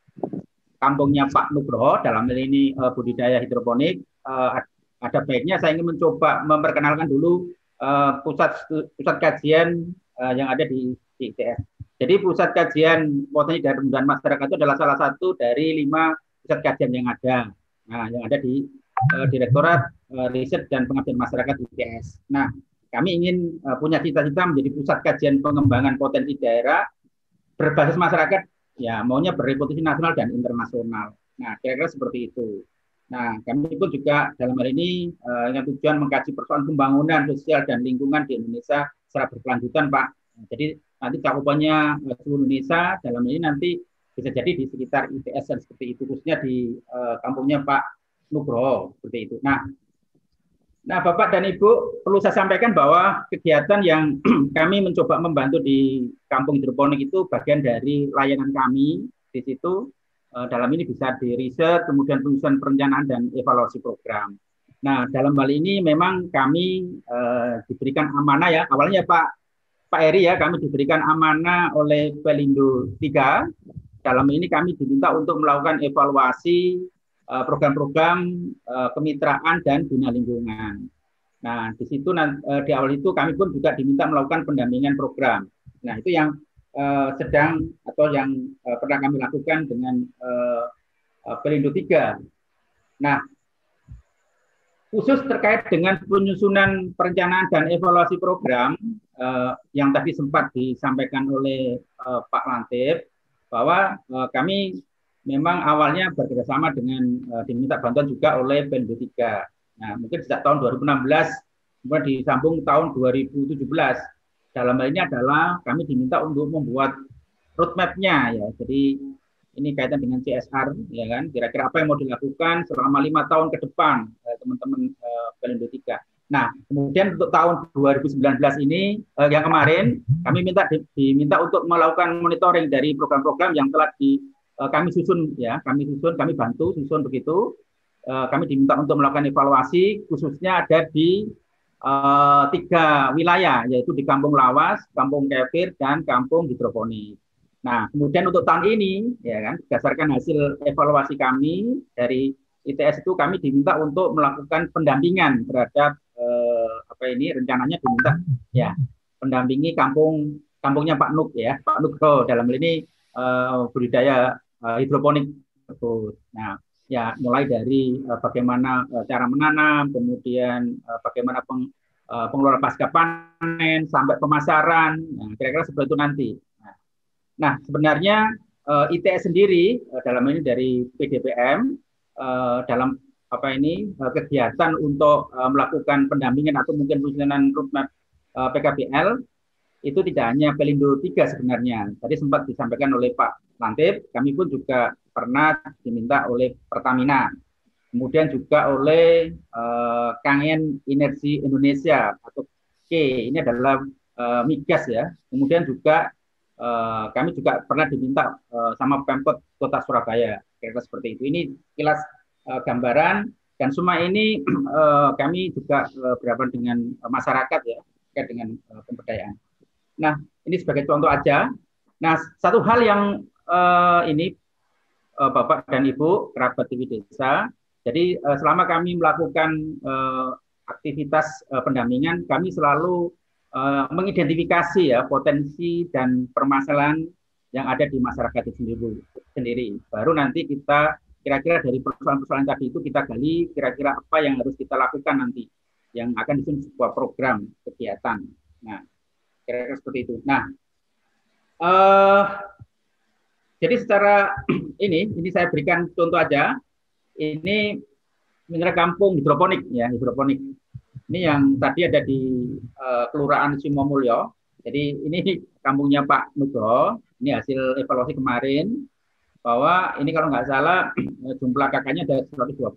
kampungnya Pak Nugroho dalam hal ini uh, budidaya hidroponik, uh, ada baiknya saya ingin mencoba memperkenalkan dulu uh, pusat pusat kajian uh, yang ada di, di ITS. Jadi pusat kajian potensi dan pemudaan masyarakat itu adalah salah satu dari lima pusat kajian yang ada. Nah, yang ada di uh, Direktorat uh, Riset dan Pengabdian Masyarakat ITS. Nah, kami ingin uh, punya cita-cita menjadi pusat kajian pengembangan potensi daerah berbasis masyarakat ya maunya berreputasi nasional dan internasional. Nah, kira-kira seperti itu. Nah, kami pun juga dalam hal ini uh, dengan tujuan mengkaji persoalan pembangunan sosial dan lingkungan di Indonesia secara berkelanjutan, Pak. Jadi nanti cakupannya uh, seluruh Indonesia dalam ini nanti bisa jadi di sekitar ITS dan seperti itu, khususnya di uh, kampungnya Pak Nugroho seperti itu. Nah, Nah, Bapak dan Ibu, perlu saya sampaikan bahwa kegiatan yang kami mencoba membantu di kampung hidroponik itu bagian dari layanan kami di situ Eh, dalam ini bisa di riset, kemudian penyusunan perencanaan dan evaluasi program. Nah, dalam hal ini memang kami uh, diberikan amanah ya, awalnya Pak Pak Eri ya, kami diberikan amanah oleh Pelindo 3. Dalam ini kami diminta untuk melakukan evaluasi eh, program-program uh, kemitraan dan bina lingkungan. Nah, di situ uh, di awal itu kami pun juga diminta melakukan pendampingan program. Nah, itu yang sedang atau yang pernah kami lakukan dengan Pelindo 3. Nah, khusus terkait dengan penyusunan perencanaan dan evaluasi program uh, yang tadi sempat disampaikan oleh uh, Pak Lantip bahwa uh, kami memang awalnya bekerjasama dengan uh, diminta bantuan juga oleh Pelindo 3. Nah, mungkin sejak tahun 2016 kemudian disambung tahun 2017 dalam hal ini adalah kami diminta untuk membuat roadmap-nya ya. Jadi ini kaitan dengan CSR ya kan. Kira-kira apa yang mau dilakukan selama lima tahun ke depan eh, teman-teman eh, Pelindo 3. Nah, kemudian untuk tahun 2019 ini eh, yang kemarin kami minta di, diminta untuk melakukan monitoring dari program-program yang telah di eh, kami susun ya, kami susun, kami bantu susun begitu. Kami diminta untuk melakukan evaluasi khususnya ada di tiga wilayah yaitu di Kampung Lawas, Kampung Kefir, dan Kampung Hidroponik. Nah, kemudian untuk tahun ini, ya kan, berdasarkan hasil evaluasi kami dari ITS itu kami diminta untuk melakukan pendampingan terhadap eh, apa ini rencananya diminta ya pendampingi kampung kampungnya Pak Nuk ya Pak Nugro dalam hal ini eh, budidaya eh, hidroponik tersebut. Nah, ya mulai dari uh, bagaimana uh, cara menanam, kemudian uh, bagaimana peng, uh, pengelolaan pasca panen sampai pemasaran, nah, kira-kira seperti itu nanti. Nah, sebenarnya uh, ITS sendiri uh, dalam ini dari PDPM uh, dalam apa ini kegiatan untuk melakukan pendampingan atau mungkin penyusunan roadmap PKBL itu tidak hanya Pelindo 3 sebenarnya. Tadi sempat disampaikan oleh Pak Lantip, kami pun juga pernah diminta oleh Pertamina. Kemudian juga oleh uh, Kangen Energi Indonesia atau K. Ini adalah uh, migas ya. Kemudian juga uh, kami juga pernah diminta uh, sama Pemkot Kota Surabaya. Kira-kira seperti itu. Ini kilas uh, gambaran dan semua ini uh, kami juga uh, berhadapan dengan masyarakat ya terkait dengan uh, pemberdayaan. Nah, ini sebagai contoh aja. Nah, satu hal yang uh, ini uh, Bapak dan Ibu kerabat TV Desa, jadi uh, selama kami melakukan uh, aktivitas uh, pendampingan, kami selalu uh, mengidentifikasi ya potensi dan permasalahan yang ada di masyarakat itu sendiri. sendiri. Baru nanti kita kira-kira dari persoalan-persoalan tadi itu kita gali kira-kira apa yang harus kita lakukan nanti yang akan disusun sebuah program kegiatan. Nah, kira-kira seperti itu. Nah, uh, jadi secara ini, ini saya berikan contoh aja. Ini mineral kampung hidroponik ya, hidroponik. Ini yang tadi ada di uh, Kelurahan Simomulyo. Jadi ini kampungnya Pak Nugroho. Ini hasil evaluasi kemarin bahwa ini kalau nggak salah jumlah kakaknya ada 120.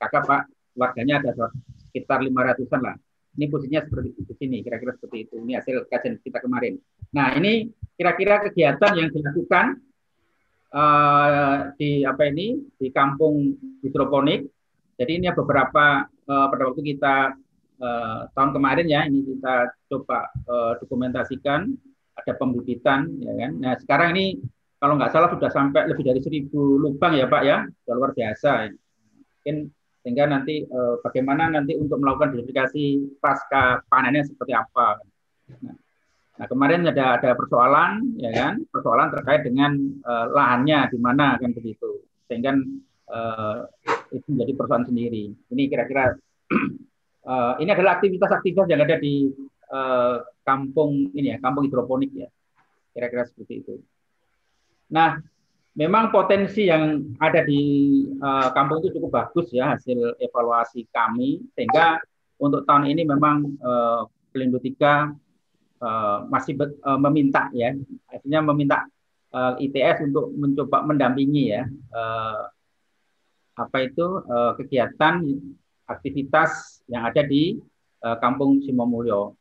Kakak Pak warganya ada sekitar 500-an lah. Ini posisinya seperti di sini, kira-kira seperti itu. Ini hasil kajian kita kemarin. Nah, ini kira-kira kegiatan yang dilakukan uh, di apa ini di kampung hidroponik. Jadi ini beberapa uh, pada waktu kita uh, tahun kemarin ya, ini kita coba uh, dokumentasikan ada pembibitan, ya kan. Nah, sekarang ini kalau nggak salah sudah sampai lebih dari seribu lubang ya Pak ya, sudah luar biasa. Ya. Mungkin sehingga nanti eh, bagaimana nanti untuk melakukan verifikasi pasca panennya seperti apa. Nah, nah kemarin ada ada persoalan ya kan, persoalan terkait dengan eh, lahannya di mana kan begitu, sehingga eh, itu menjadi persoalan sendiri. Ini kira-kira eh, ini adalah aktivitas-aktivitas yang ada di eh, kampung ini ya, kampung hidroponik ya, kira-kira seperti itu. Nah, memang potensi yang ada di uh, kampung itu cukup bagus ya hasil evaluasi kami sehingga untuk tahun ini memang uh, Pelindo 3 uh, masih uh, meminta ya artinya meminta uh, ITS untuk mencoba mendampingi ya uh, apa itu uh, kegiatan aktivitas yang ada di uh, Kampung Simomulyo.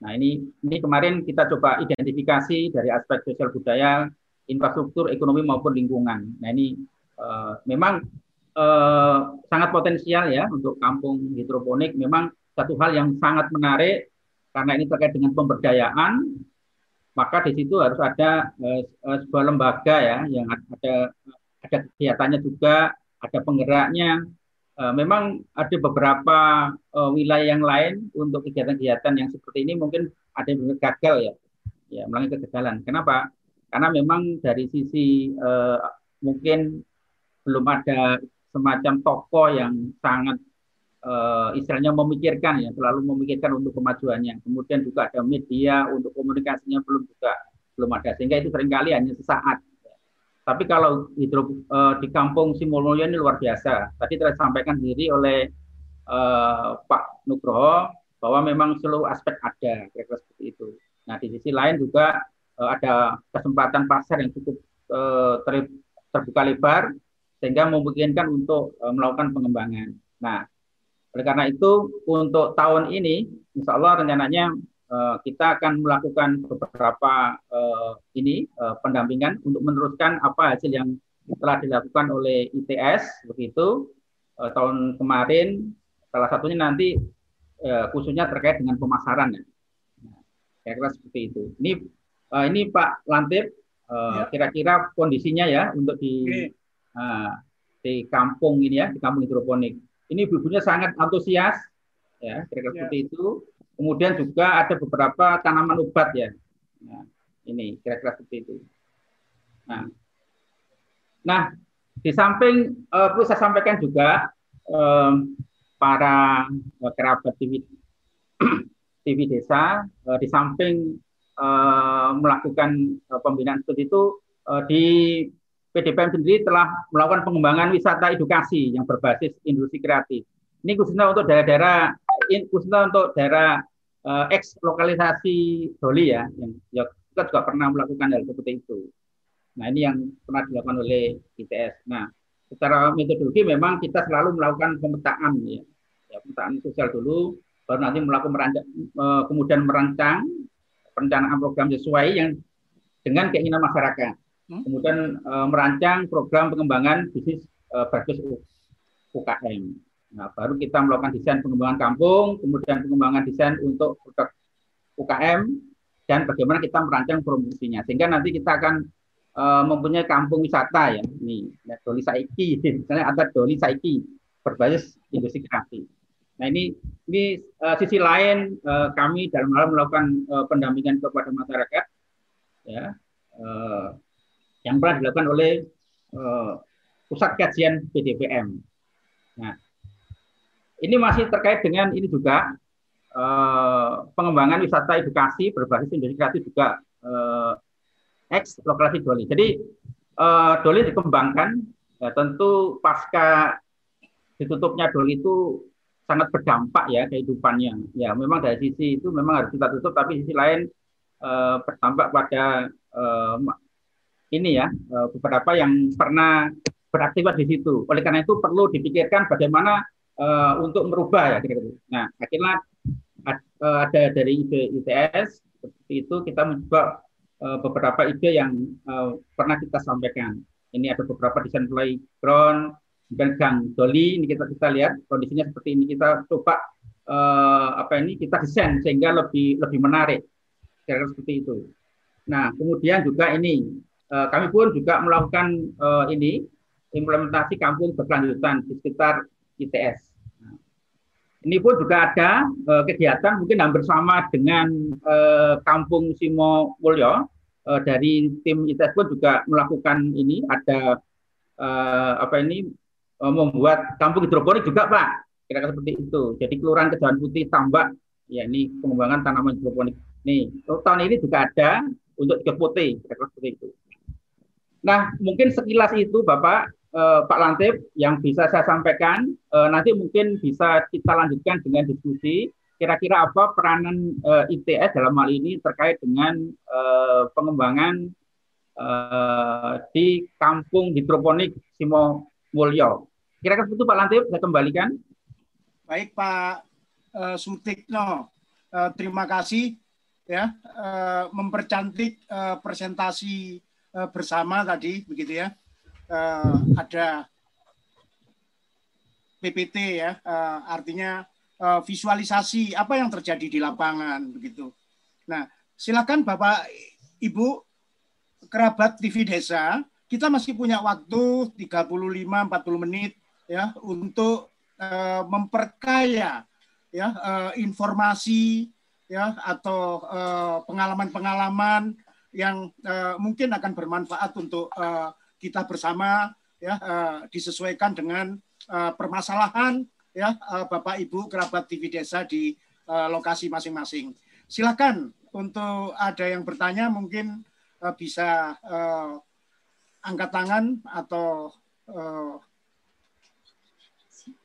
Nah ini ini kemarin kita coba identifikasi dari aspek sosial budaya infrastruktur ekonomi maupun lingkungan. Nah ini uh, memang uh, sangat potensial ya untuk kampung hidroponik. Memang satu hal yang sangat menarik karena ini terkait dengan pemberdayaan. Maka di situ harus ada uh, sebuah lembaga ya yang ada ada kegiatannya juga, ada penggeraknya. Uh, memang ada beberapa uh, wilayah yang lain untuk kegiatan-kegiatan yang seperti ini mungkin ada yang gagal ya, ya melalui kegagalan. Kenapa? karena memang dari sisi uh, mungkin belum ada semacam toko yang sangat uh, istilahnya memikirkan ya selalu memikirkan untuk kemajuannya kemudian juga ada media untuk komunikasinya belum juga belum ada sehingga itu sering kali hanya sesaat tapi kalau hidro uh, di kampung Simulyo ini luar biasa tadi telah disampaikan sendiri oleh uh, Pak Nugroho bahwa memang seluruh aspek ada kira-kira seperti itu nah di sisi lain juga Eh, ada kesempatan pasar yang cukup uh, ter, terbuka lebar sehingga memungkinkan untuk uh, melakukan pengembangan. Nah, oleh karena itu untuk tahun ini, insya Allah rencananya kita akan melakukan beberapa uh, ini uh, pendampingan untuk meneruskan apa hasil yang telah dilakukan oleh ITS begitu uh, tahun kemarin. Salah satunya nanti uh, khususnya terkait dengan pemasaran ya. Nah, kira-kira seperti itu. Ini Uh, ini Pak Lantip, uh, ya. kira-kira kondisinya ya untuk di uh, di kampung ini ya, di kampung hidroponik. Ini ibu-ibunya sangat antusias, ya, kira-kira ya. seperti itu. Kemudian juga ada beberapa tanaman obat ya. Nah, ini kira-kira seperti itu. Nah, nah di samping uh, perlu saya sampaikan juga um, para uh, kerabat TV, TV desa uh, di samping uh, melakukan uh, pembinaan seperti itu uh, di PDPM sendiri telah melakukan pengembangan wisata edukasi yang berbasis industri kreatif. Ini khususnya untuk daerah-daerah khususnya untuk daerah uh, eks lokalisasi Doli ya, yang ya, kita juga pernah melakukan hal seperti itu. Nah ini yang pernah dilakukan oleh ITS. Nah secara metodologi memang kita selalu melakukan pemetaan ya, ya pemetaan sosial dulu, baru nanti melakukan merancang, kemudian merancang perencanaan program sesuai yang dengan keinginan masyarakat. Hmm? Kemudian e, merancang program pengembangan bisnis e, berbasis UKM. Nah, baru kita melakukan desain pengembangan kampung, kemudian pengembangan desain untuk produk UKM, dan bagaimana kita merancang promosinya. Sehingga nanti kita akan e, mempunyai kampung wisata ya, ini ya, Doli Saiki, misalnya ada Doli Saiki berbasis industri kreatif. Nah ini ini uh, sisi lain uh, kami dalam hal melakukan uh, pendampingan kepada masyarakat, ya, uh, yang pernah dilakukan oleh uh, pusat kajian PDPM. Nah, ini masih terkait dengan ini juga uh, pengembangan wisata edukasi berbasis industri kreatif juga uh, X lokasi Doli. Jadi uh, Doli dikembangkan ya, tentu pasca ditutupnya Doli itu sangat berdampak ya kehidupannya. Ya memang dari sisi itu memang harus kita tutup, tapi sisi lain uh, berdampak pada uh, ini ya beberapa yang pernah beraktivitas di situ. Oleh karena itu perlu dipikirkan bagaimana uh, untuk merubah ya kira-kira. Nah akhirnya ada dari ide ITS seperti itu kita mencoba uh, beberapa ide yang uh, pernah kita sampaikan. Ini ada beberapa desain playground, dan Gang Doli ini kita kita lihat kondisinya seperti ini kita coba uh, apa ini kita desain sehingga lebih lebih menarik kira-kira seperti itu. Nah kemudian juga ini uh, kami pun juga melakukan uh, ini implementasi kampung berkelanjutan di sekitar ITS. Ini pun juga ada uh, kegiatan mungkin hampir sama dengan uh, kampung Simo Mulyo uh, dari tim ITS pun juga melakukan ini ada uh, apa ini Eh, membuat kampung hidroponik juga Pak. Kira-kira seperti itu. Jadi Kelurahan Kejawan Putih Tambak, ya ini pengembangan tanaman hidroponik. Nih, tahun ini juga ada untuk tiga putih, kira-kira seperti itu. Nah, mungkin sekilas itu Bapak eh, Pak Lantip yang bisa saya sampaikan. Eh, nanti mungkin bisa kita lanjutkan dengan diskusi. Kira-kira apa peranan eh, ITS dalam hal ini terkait dengan eh, pengembangan eh, di kampung hidroponik Simo Mulyo. Kira-kira itu Pak Lantip, saya kembalikan. Baik Pak uh, Sutikno, uh, terima kasih ya uh, mempercantik uh, presentasi uh, bersama tadi begitu ya. Uh, ada PPT ya, uh, artinya uh, visualisasi apa yang terjadi di lapangan begitu. Nah, silakan Bapak Ibu kerabat TV Desa, kita masih punya waktu 35-40 menit ya untuk uh, memperkaya ya uh, informasi ya atau pengalaman-pengalaman uh, yang uh, mungkin akan bermanfaat untuk uh, kita bersama ya uh, disesuaikan dengan uh, permasalahan ya uh, Bapak Ibu kerabat TV desa di lokasi masing-masing. Silakan untuk ada yang bertanya mungkin bisa angkat tangan atau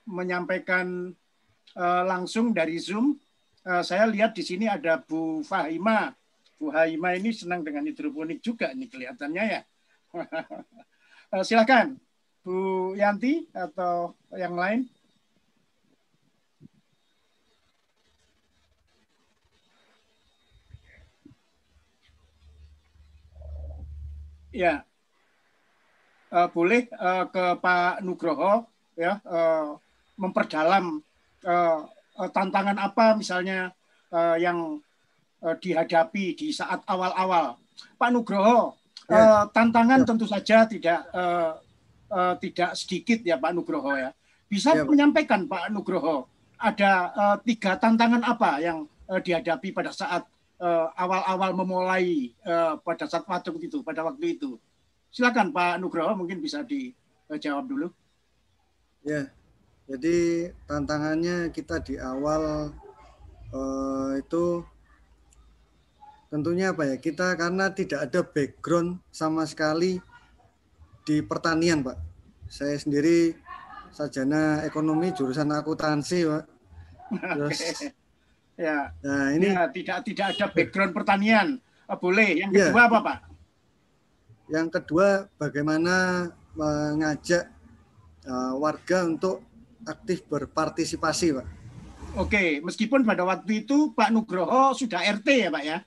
menyampaikan langsung dari Zoom. Saya lihat di sini ada Bu Fahima. Bu Fahima ini senang dengan hidroponik juga nih kelihatannya ya. Uh, silakan Bu Yanti atau yang lain. Ya, uh, boleh uh, ke Pak Nugroho ya uh, memperdalam uh, tantangan apa misalnya uh, yang uh, dihadapi di saat awal-awal. Pak Nugroho. Uh, tantangan ya. tentu saja tidak uh, uh, tidak sedikit ya Pak Nugroho ya. Bisa ya, menyampaikan Pak Nugroho ada uh, tiga tantangan apa yang uh, dihadapi pada saat awal-awal uh, memulai uh, pada saat waktu itu pada waktu itu. Silakan Pak Nugroho mungkin bisa dijawab dulu. Ya, jadi tantangannya kita di awal uh, itu tentunya apa ya? Kita karena tidak ada background sama sekali di pertanian, Pak. Saya sendiri sarjana ekonomi jurusan akuntansi, Pak. Terus ya. Nah, ini ya, tidak tidak ada background pertanian. Oh, boleh. Yang ya. kedua ya. apa, Pak? Yang kedua bagaimana mengajak uh, warga untuk aktif berpartisipasi, Pak. Oke, meskipun pada waktu itu Pak Nugroho sudah RT ya, Pak ya?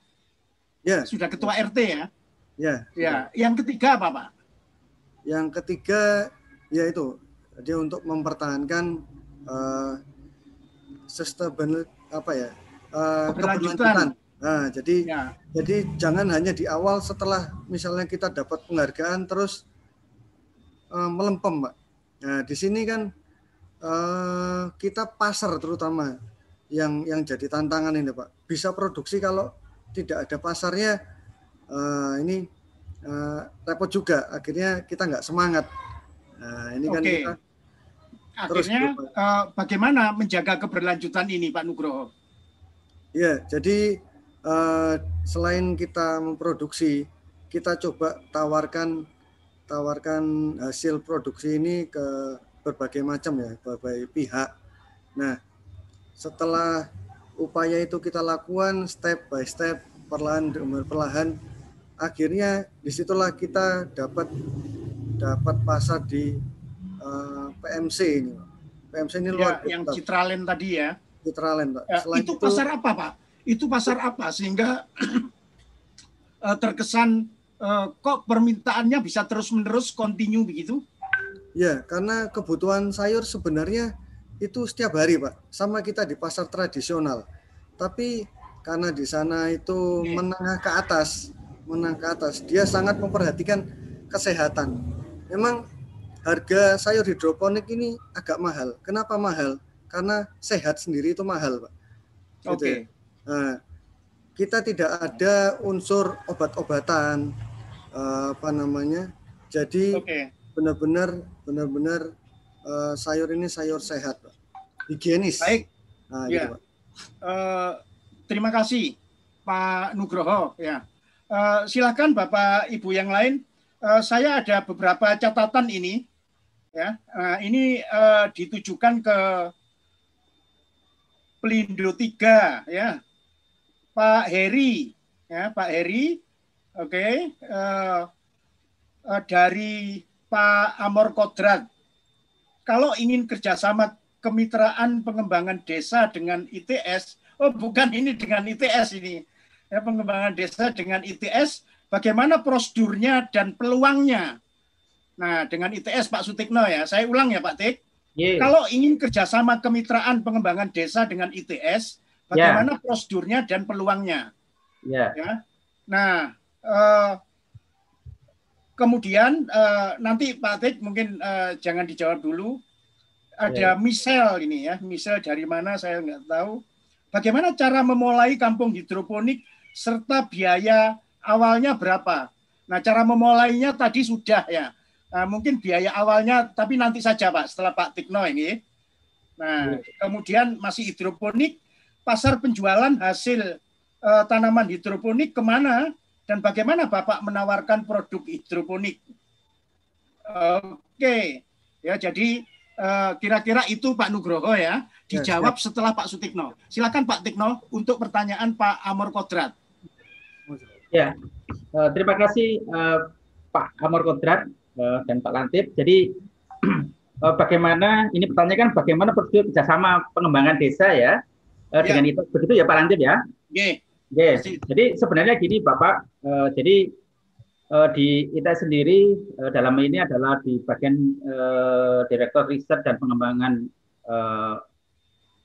Ya. Sudah ketua RT ya? Ya. Ya. Yang ketiga apa, Pak? Yang ketiga yaitu dia untuk mempertahankan uh, sustainable apa ya? Uh, keberlanjutan. Nah, jadi ya. jadi jangan hanya di awal setelah misalnya kita dapat penghargaan terus uh, melempem, Pak. Nah, di sini kan eh, kita pasar terutama yang yang jadi tantangan ini Pak. Bisa produksi kalau tidak ada pasarnya eh, ini eh, repot juga. Akhirnya kita nggak semangat. Nah, ini kan Oke. kita Akhirnya eh, bagaimana menjaga keberlanjutan ini Pak Nugroho? Ya, jadi eh, selain kita memproduksi, kita coba tawarkan tawarkan hasil produksi ini ke berbagai macam ya, berbagai pihak. Nah, setelah upaya itu kita lakukan step by step, perlahan demi perlahan, akhirnya di situlah kita dapat dapat pasar di eh, PMC ini. PMC ini luar Ya, yang. Citralen tadi ya. Citralen, Pak. Eh, Selain itu pasar apa Pak? Itu pasar apa sehingga eh, terkesan eh, kok permintaannya bisa terus-menerus continue begitu? Ya, karena kebutuhan sayur sebenarnya itu setiap hari, Pak. Sama kita di pasar tradisional. Tapi karena di sana itu menengah ke atas, menengah ke atas, dia sangat memperhatikan kesehatan. Memang harga sayur hidroponik ini agak mahal. Kenapa mahal? Karena sehat sendiri itu mahal, Pak. Gitu Oke. ya. Nah, kita tidak ada unsur obat-obatan eh, apa namanya. Jadi Oke. benar-benar benar-benar eh, sayur ini sayur sehat, Pak. higienis. Baik. Nah, Ya. gitu, Pak. Eh, terima kasih Pak Nugroho ya. Eh, silakan Bapak Ibu yang lain. Eh, saya ada beberapa catatan ini ya. Eh, ini eh, ditujukan ke Pelindo 3 ya. Pak Heri ya, Pak Heri. Oke. Eh, eh, dari Pak Amor Kodrat. Kalau ingin kerjasama kemitraan pengembangan desa dengan ITS, oh bukan ini dengan ITS ini, ya pengembangan desa dengan ITS, bagaimana prosedurnya dan peluangnya. Nah, dengan ITS Pak Sutikno ya, saya ulang ya Pak Tik. Ye. Kalau ingin kerjasama kemitraan pengembangan desa dengan ITS, bagaimana prosedurnya dan peluangnya. Ya. Ya. Nah, eh, kemudian eh, nanti Pak Tik mungkin eh, jangan dijawab dulu. Ada Michelle ini ya, Michelle dari mana saya nggak tahu. Bagaimana cara memulai kampung hidroponik serta biaya awalnya berapa? Nah, cara memulainya tadi sudah ya. Nah, mungkin biaya awalnya, tapi nanti saja Pak, setelah Pak Tikno ini. Nah, kemudian masih hidroponik, pasar penjualan hasil eh, tanaman hidroponik ke mana dan bagaimana Bapak menawarkan produk hidroponik? Oke, ya jadi eh, kira-kira itu Pak Nugroho ya dijawab setelah Pak Sutikno. Silakan Pak Tikno untuk pertanyaan Pak Amor Kodrat. Ya, Eh, terima kasih eh, Pak Amor Kodrat dan Pak Lantip. Jadi eh, bagaimana ini pertanyaan kan bagaimana prosedur kerjasama pengembangan desa ya eh, dengan itu begitu ya Pak Lantip ya? Oke, Yes. Jadi sebenarnya gini Bapak, eh, jadi eh, di kita sendiri eh, dalam ini adalah di bagian eh, Direktur Riset dan Pengembangan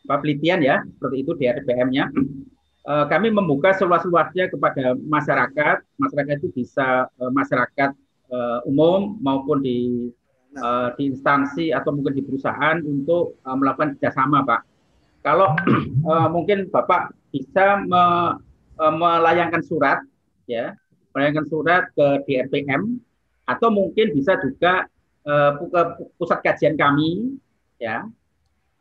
apa, penelitian ya, seperti itu di RPM-nya. Eh, kami membuka seluas-luasnya kepada masyarakat. Masyarakat itu bisa eh, masyarakat eh, umum maupun di eh, di instansi atau mungkin di perusahaan untuk eh, melakukan kerjasama, Pak. Kalau eh, mungkin Bapak bisa me- melayangkan surat, ya, melayangkan surat ke DRPM atau mungkin bisa juga eh, pu- ke pusat kajian kami, ya,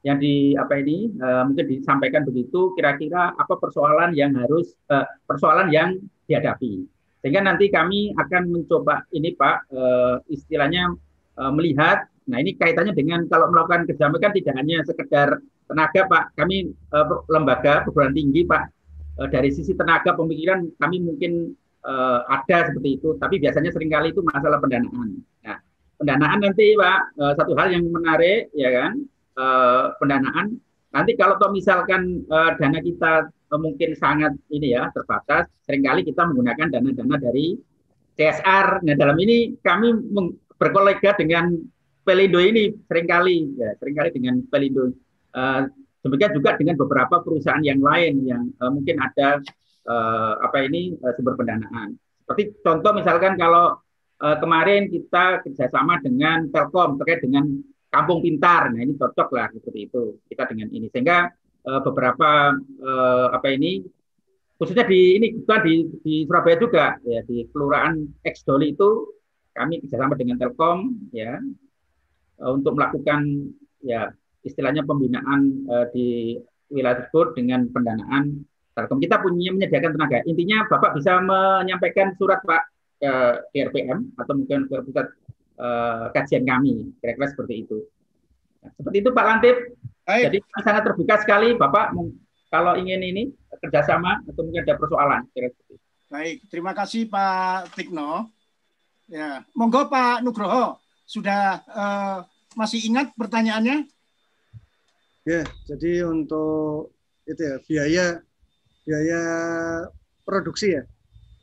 yang di apa ini eh, mungkin disampaikan begitu kira-kira apa persoalan yang harus eh, persoalan yang dihadapi. Sehingga nanti kami akan mencoba ini Pak eh, istilahnya eh, melihat nah ini kaitannya dengan kalau melakukan kerjasama kan tidak hanya sekedar tenaga Pak kami eh, lembaga perguruan tinggi Pak eh, dari sisi tenaga pemikiran kami mungkin eh, ada seperti itu tapi biasanya sering kali itu masalah pendanaan nah pendanaan nanti Pak eh, satu hal yang menarik ya kan eh, pendanaan. Nanti kalau toh misalkan eh, dana kita eh, mungkin sangat ini ya terbatas, sering kali kita menggunakan dana-dana dari CSR. Nah dalam ini kami berkolega dengan Pelindo ini sering kali ya sering kali dengan Pelindo. Eh, demikian juga dengan beberapa perusahaan yang lain yang eh, mungkin ada eh, apa ini eh, sumber pendanaan. Seperti contoh misalkan kalau eh, kemarin kita kerjasama dengan Telkom terkait dengan kampung pintar. Nah ini cocok lah seperti itu kita dengan ini sehingga uh, beberapa uh, apa ini khususnya di ini bukan di, di Surabaya juga ya di kelurahan X Doli itu kami kerjasama dengan Telkom ya uh, untuk melakukan ya istilahnya pembinaan uh, di wilayah tersebut dengan pendanaan Telkom. Kita punya menyediakan tenaga. Intinya Bapak bisa menyampaikan surat Pak ke, atau mungkin ke pusat uh, kajian kami, kira-kira seperti itu. Nah, seperti itu Pak Lantip. Baik. Jadi sangat terbuka sekali Bapak kalau ingin ini kerjasama atau mungkin ada persoalan. Kira -kira. Baik, terima kasih Pak Tikno. Ya, monggo Pak Nugroho sudah uh, masih ingat pertanyaannya? Ya, jadi untuk itu ya biaya biaya produksi ya,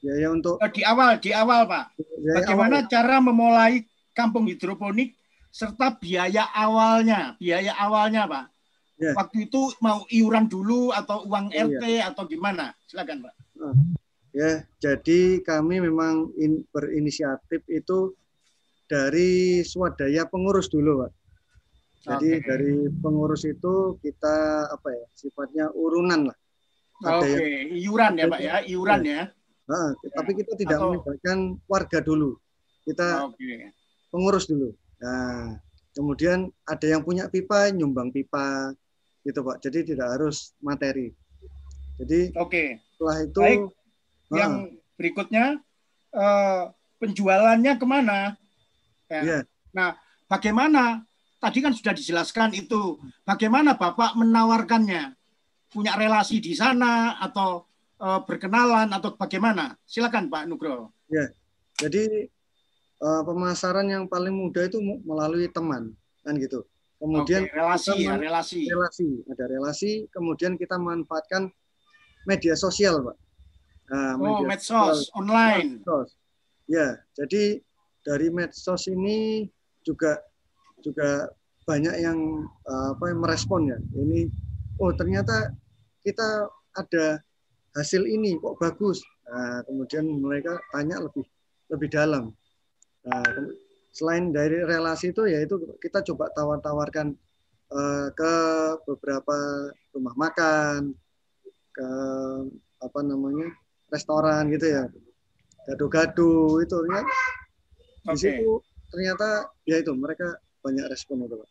biaya untuk oh, di awal di awal Pak. Bagaimana awal. cara memulai kampung hidroponik serta biaya awalnya, biaya awalnya Pak. Ya. Waktu itu mau iuran dulu atau uang oh, RT ya. atau gimana? Silakan Pak. Ah, ya, jadi kami memang in, berinisiatif itu dari swadaya pengurus dulu, Pak. Jadi okay. dari pengurus itu kita apa ya sifatnya urunan lah. Oke, okay. iuran ya Pak ya, iuran ya. Nah, ya. Tapi kita tidak Atau... melibatkan warga dulu. Kita okay. pengurus dulu. Nah, kemudian ada yang punya pipa nyumbang pipa gitu Pak. Jadi tidak harus materi. Jadi Oke. Okay. Setelah itu Baik. Nah, yang berikutnya uh, penjualannya ke mana? Ya. Yeah. Nah, bagaimana tadi kan sudah dijelaskan itu bagaimana Bapak menawarkannya? Punya relasi di sana atau e, berkenalan atau bagaimana? Silakan Pak Nugroho. Ya jadi e, pemasaran yang paling mudah itu melalui teman kan gitu. Kemudian Oke, relasi ya relasi. relasi ada relasi kemudian kita manfaatkan media sosial Pak. Nah, oh media medsos sosial, online. medsos. ya jadi dari medsos ini juga juga banyak yang uh, apa merespon ya. Ini oh ternyata kita ada hasil ini kok bagus? Nah, kemudian mereka tanya lebih lebih dalam. Nah, selain dari relasi itu ya itu kita coba tawar-tawarkan uh, ke beberapa rumah makan ke apa namanya restoran gitu ya. Gado-gado itu okay. di situ ternyata ya itu mereka banyak respon itu Pak.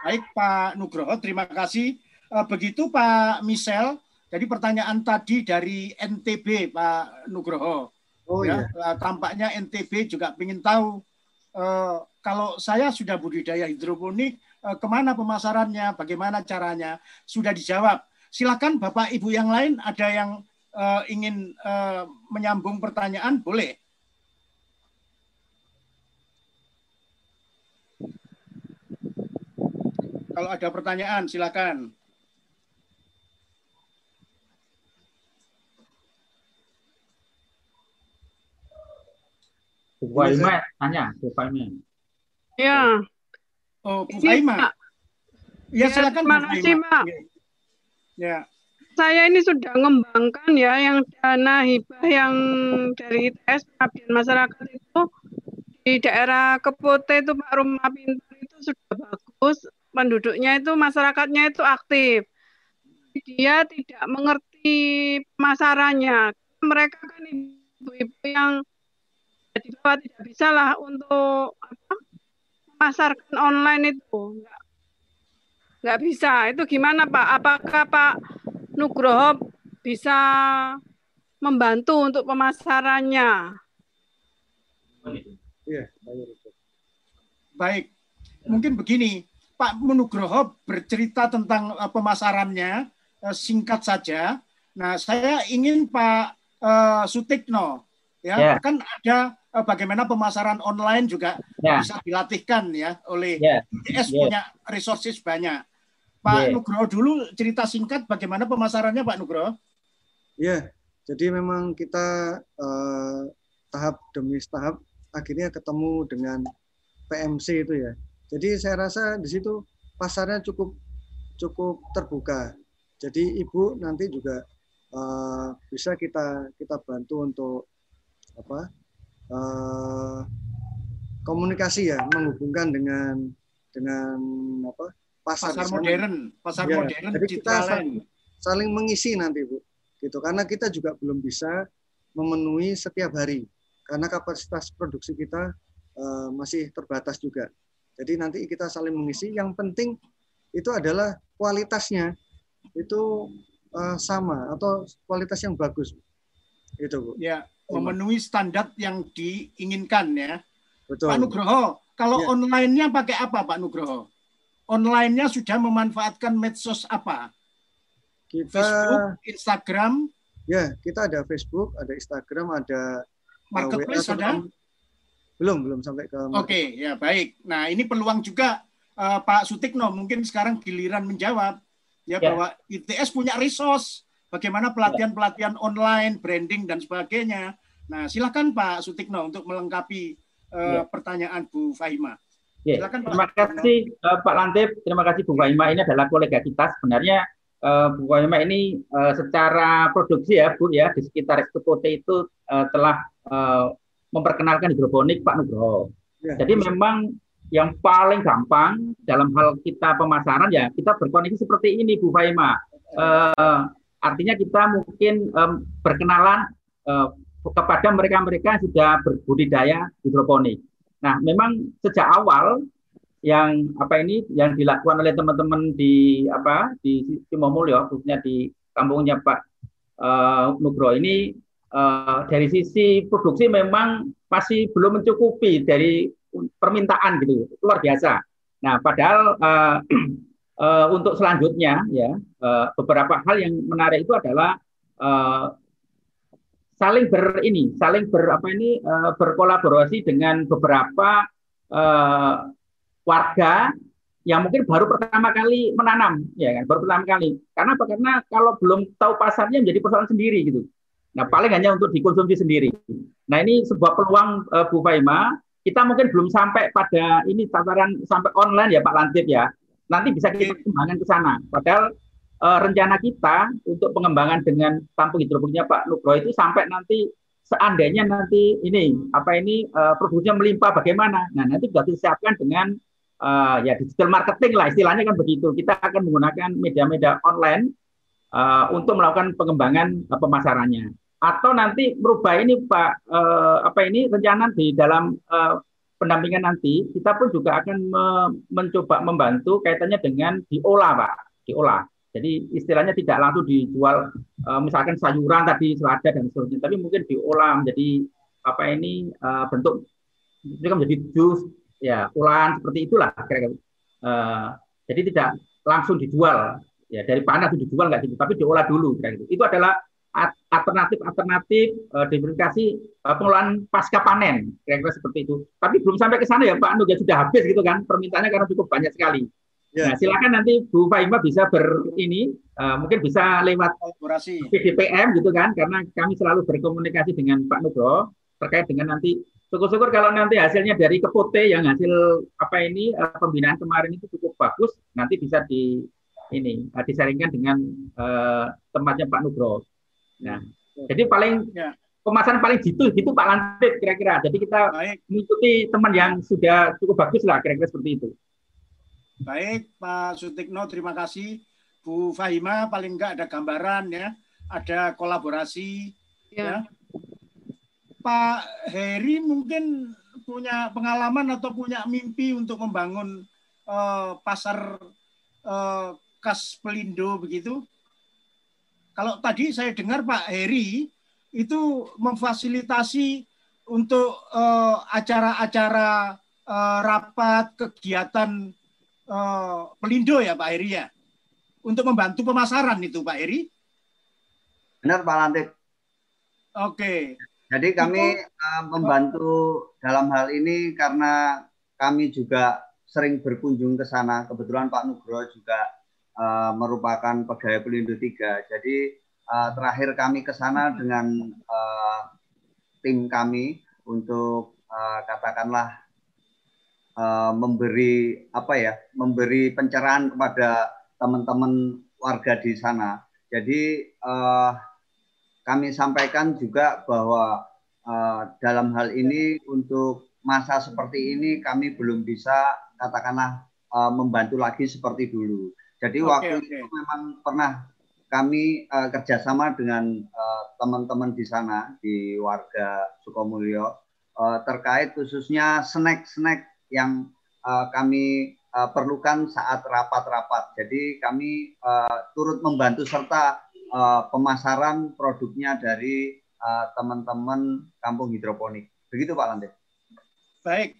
Baik Pak Nugroho, terima kasih. Eh, begitu Pak Misel, jadi pertanyaan tadi dari NTB Pak Nugroho. Oh ya, iya. Tampaknya NTB juga ingin tahu eh, kalau saya sudah budidaya hidroponik, eh, ke mana pemasarannya, bagaimana caranya, sudah dijawab. Silakan Bapak Ibu yang lain ada yang ingin menyambung pertanyaan, boleh. Kalau ada pertanyaan, silakan. Bu Faima tanya, Bu Faima. Ya. Oh, Bu Faima. Ya, silakan Terima kasih, Pak. Ya. Saya ini sudah mengembangkan ya yang dana hibah yang dari ITS pengabdian masyarakat itu di daerah Kepote itu Pak Rumah Pintar itu sudah bagus penduduknya itu masyarakatnya itu aktif. Dia tidak mengerti pemasarannya. Mereka kan ibu-ibu yang di bawah tidak bisa lah untuk apa, memasarkan online itu. Enggak, enggak bisa. Itu gimana Pak? Apakah Pak Nugroho bisa membantu untuk pemasarannya? Iya, baik. Mungkin begini, Pak Menugroho bercerita tentang uh, pemasarannya uh, singkat saja. Nah, saya ingin Pak uh, Sutikno ya yeah. kan ada uh, bagaimana pemasaran online juga yeah. bisa dilatihkan ya oleh yeah. ITS yeah. punya resources banyak. Pak yeah. Nugroho dulu cerita singkat bagaimana pemasarannya Pak Nugroho? Ya, yeah. jadi memang kita uh, tahap demi tahap akhirnya ketemu dengan PMC itu ya jadi saya rasa di situ pasarnya cukup cukup terbuka. Jadi ibu nanti juga uh, bisa kita kita bantu untuk apa uh, komunikasi ya menghubungkan dengan dengan apa pasar, pasar modern, pasar ya, modern jadi kita saling, saling mengisi nanti Bu. Gitu karena kita juga belum bisa memenuhi setiap hari karena kapasitas produksi kita uh, masih terbatas juga. Jadi nanti kita saling mengisi. Yang penting itu adalah kualitasnya itu uh, sama atau kualitas yang bagus. Itu Bu. Ya, memenuhi standar yang diinginkan ya. Betul. Pak Nugroho, kalau ya. online-nya pakai apa Pak Nugroho? Online-nya sudah memanfaatkan medsos apa? Kita Facebook, Instagram. Ya, kita ada Facebook, ada Instagram, ada uh, marketplace WA, ada? Belum, belum sampai ke Oke, okay, ya baik. Nah, ini peluang juga uh, Pak Sutikno mungkin sekarang giliran menjawab ya, ya. bahwa ITS punya resource bagaimana pelatihan-pelatihan online, branding dan sebagainya. Nah, silakan Pak Sutikno untuk melengkapi uh, ya. pertanyaan Bu Fahima. Ya, Silakan, terima Pak. kasih uh, Pak Lantip, terima kasih Bu Waima. Ini adalah kolega kita sebenarnya uh, Bu Waima ini uh, secara produksi ya Bu ya di sekitar Ekspote itu uh, telah uh, memperkenalkan hidroponik Pak Nugroho. Ya. Jadi memang yang paling gampang dalam hal kita pemasaran ya kita berkoneksi seperti ini Bu Faima. Uh, artinya kita mungkin um, berkenalan uh, kepada mereka-mereka yang sudah berbudidaya hidroponik. Nah, memang sejak awal yang apa ini yang dilakukan oleh teman-teman di apa di Simomulyo khususnya di kampungnya Pak uh, Nugro ini uh, dari sisi produksi memang masih belum mencukupi dari permintaan gitu luar biasa. Nah, padahal uh, uh, untuk selanjutnya ya uh, beberapa hal yang menarik itu adalah uh, saling ber ini, saling ber apa ini uh, berkolaborasi dengan beberapa uh, warga yang mungkin baru pertama kali menanam, ya kan, baru pertama kali. Karena apa? Karena kalau belum tahu pasarnya menjadi persoalan sendiri gitu. Nah, paling hanya untuk dikonsumsi sendiri. Nah, ini sebuah peluang uh, Bu Faima. Kita mungkin belum sampai pada ini tataran sampai online ya Pak Lantip ya. Nanti bisa kita kembangkan ke sana. Padahal uh, rencana kita untuk pengembangan dengan tampung hidroponiknya Pak Nugroho itu sampai nanti seandainya nanti ini apa ini uh, produksinya melimpah bagaimana? Nah nanti sudah disiapkan dengan uh, ya digital marketing lah istilahnya kan begitu. Kita akan menggunakan media-media online uh, untuk melakukan pengembangan uh, pemasarannya. Atau nanti merubah ini Pak uh, apa ini rencana di dalam uh, pendampingan nanti kita pun juga akan me mencoba membantu kaitannya dengan diolah Pak, diolah. Jadi istilahnya tidak langsung dijual uh, misalkan sayuran tadi selada dan seterusnya, tapi mungkin diolah menjadi apa ini uh, bentuk itu kan menjadi jus ya olahan seperti itulah kira-kira. Uh, jadi tidak langsung dijual ya dari panas itu dijual nggak gitu, tapi diolah dulu kira gitu. Itu adalah alternatif-alternatif uh, diversifikasi uh, pengolahan pasca panen kira-kira seperti itu. Tapi belum sampai ke sana ya Pak Anu ya sudah habis gitu kan permintaannya karena cukup banyak sekali. Ya. Nah, silakan nanti Bu Faima bisa ber ini uh, mungkin bisa lewat kolaborasi PDPM gitu kan karena kami selalu berkomunikasi dengan Pak Nugroho terkait dengan nanti syukur-syukur kalau nanti hasilnya dari Kepote yang hasil apa ini uh, pembinaan kemarin itu cukup bagus nanti bisa di ini uh, disaringkan dengan uh, tempatnya Pak Nugroho. Nah, ya. jadi paling ya. pemasaran paling jitu gitu Pak Lantit kira-kira. Jadi kita Baik. mengikuti teman yang sudah cukup bagus lah kira-kira seperti itu. Baik, Pak Sutikno, terima kasih. Bu Fahima, paling enggak ada gambaran ya, ada kolaborasi ya. ya. Pak Heri mungkin punya pengalaman atau punya mimpi untuk membangun uh, pasar uh, khas Pelindo begitu. Kalau tadi saya dengar Pak Heri itu memfasilitasi untuk eh, acara-acara uh, uh, rapat kegiatan uh, Pelindo ya Pak Heri ya untuk membantu pemasaran itu Pak Heri. Benar Pak Lantip. Oke. Jadi kami itu, uh, membantu dalam hal ini karena kami juga sering berkunjung ke sana. Kebetulan Pak Nugroho juga uh, merupakan pegawai Pelindo 3. Jadi uh, terakhir kami ke sana dengan uh, tim kami untuk uh, katakanlah uh, memberi apa ya memberi pencerahan kepada teman-teman warga di sana. Jadi uh, kami sampaikan juga bahwa uh, dalam hal ini untuk masa seperti ini kami belum bisa katakanlah uh, membantu lagi seperti dulu. Jadi okay, waktu okay. itu memang pernah kami uh, kerjasama dengan teman-teman uh, di sana di warga Sukomulyo uh, terkait khususnya snack-snack yang uh, kami uh, perlukan saat rapat-rapat. Jadi kami uh, turut membantu serta uh, pemasaran produknya dari teman-teman uh, kampung hidroponik. Begitu Pak Lante. Baik,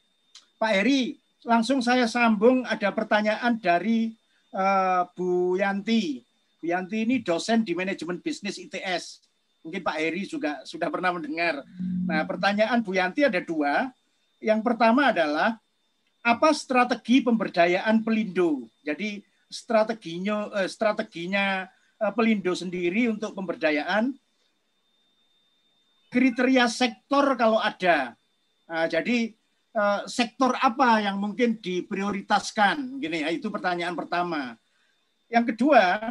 Pak Heri, langsung saya sambung ada pertanyaan dari uh, Bu Yanti. Bu Yanti ini dosen di manajemen bisnis ITS. Mungkin Pak Heri juga sudah pernah mendengar. Nah, pertanyaan Bu Yanti ada dua. Yang pertama adalah apa strategi pemberdayaan Pelindo? Jadi strateginya eh, strateginya eh, Pelindo sendiri untuk pemberdayaan kriteria sektor kalau ada. Nah, jadi eh, sektor apa yang mungkin diprioritaskan? Gini, ya, itu pertanyaan pertama. Yang kedua,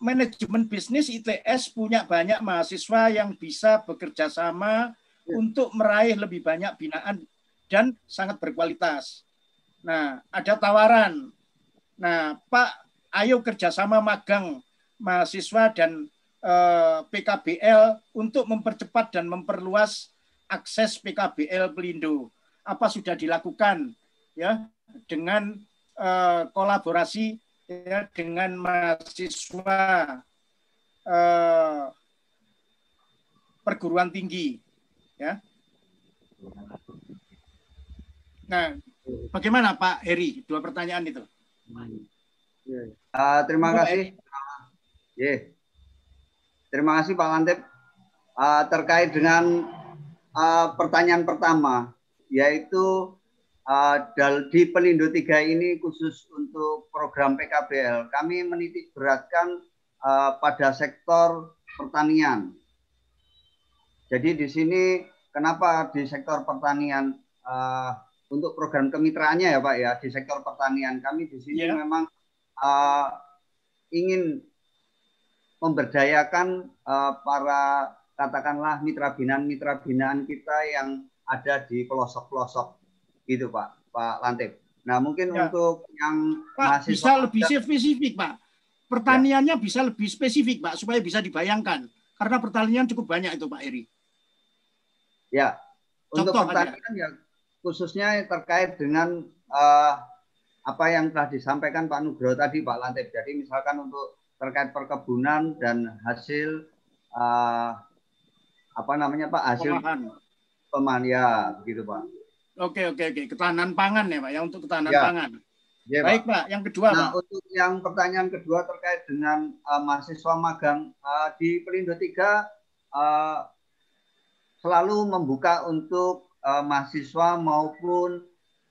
manajemen bisnis ITS punya banyak mahasiswa yang bisa bekerja sama ya. untuk meraih lebih banyak binaan dan sangat berkualitas. Nah, ada tawaran. Nah, Pak, ayo kerjasama magang mahasiswa dan eh, PKBL untuk mempercepat dan memperluas akses PKBL Pelindo. Apa sudah dilakukan ya dengan eh, kolaborasi ya dengan mahasiswa eh, perguruan tinggi ya. Nah, bagaimana Pak Heri? Dua pertanyaan itu. Uh, terima kasih. Yeah. Terima kasih Pak Lantip. Uh, terkait dengan uh, pertanyaan pertama, yaitu uh, di Pelindo 3 ini khusus untuk program PKBL, kami menitik beratkan uh, pada sektor pertanian. Jadi di sini kenapa di sektor pertanian uh, untuk program kemitraannya ya Pak ya di sektor pertanian kami di sini yeah. memang uh, ingin memberdayakan uh, para katakanlah mitra binaan mitra binaan kita yang ada di pelosok-pelosok gitu Pak, Pak Lantip. Nah mungkin ya. untuk yang Pak bisa lebih spesifik Pak. Pertaniannya ya. bisa lebih spesifik Pak supaya bisa dibayangkan. Karena pertanian cukup banyak itu Pak Eri. Ya, untuk Contoh pertanian aja. ya khususnya terkait dengan uh, apa yang telah disampaikan Pak Nugroho tadi Pak Lantip. Jadi misalkan untuk terkait perkebunan dan hasil uh, apa namanya Pak hasil pemahan ya begitu Pak. Oke oke oke ketahanan pangan ya Pak ya untuk ketahanan ya. pangan. Ya, Baik Pak. Yang kedua nah, Pak. Untuk yang pertanyaan kedua terkait dengan uh, mahasiswa magang uh, di Pelindo 3 uh, selalu membuka untuk uh, mahasiswa maupun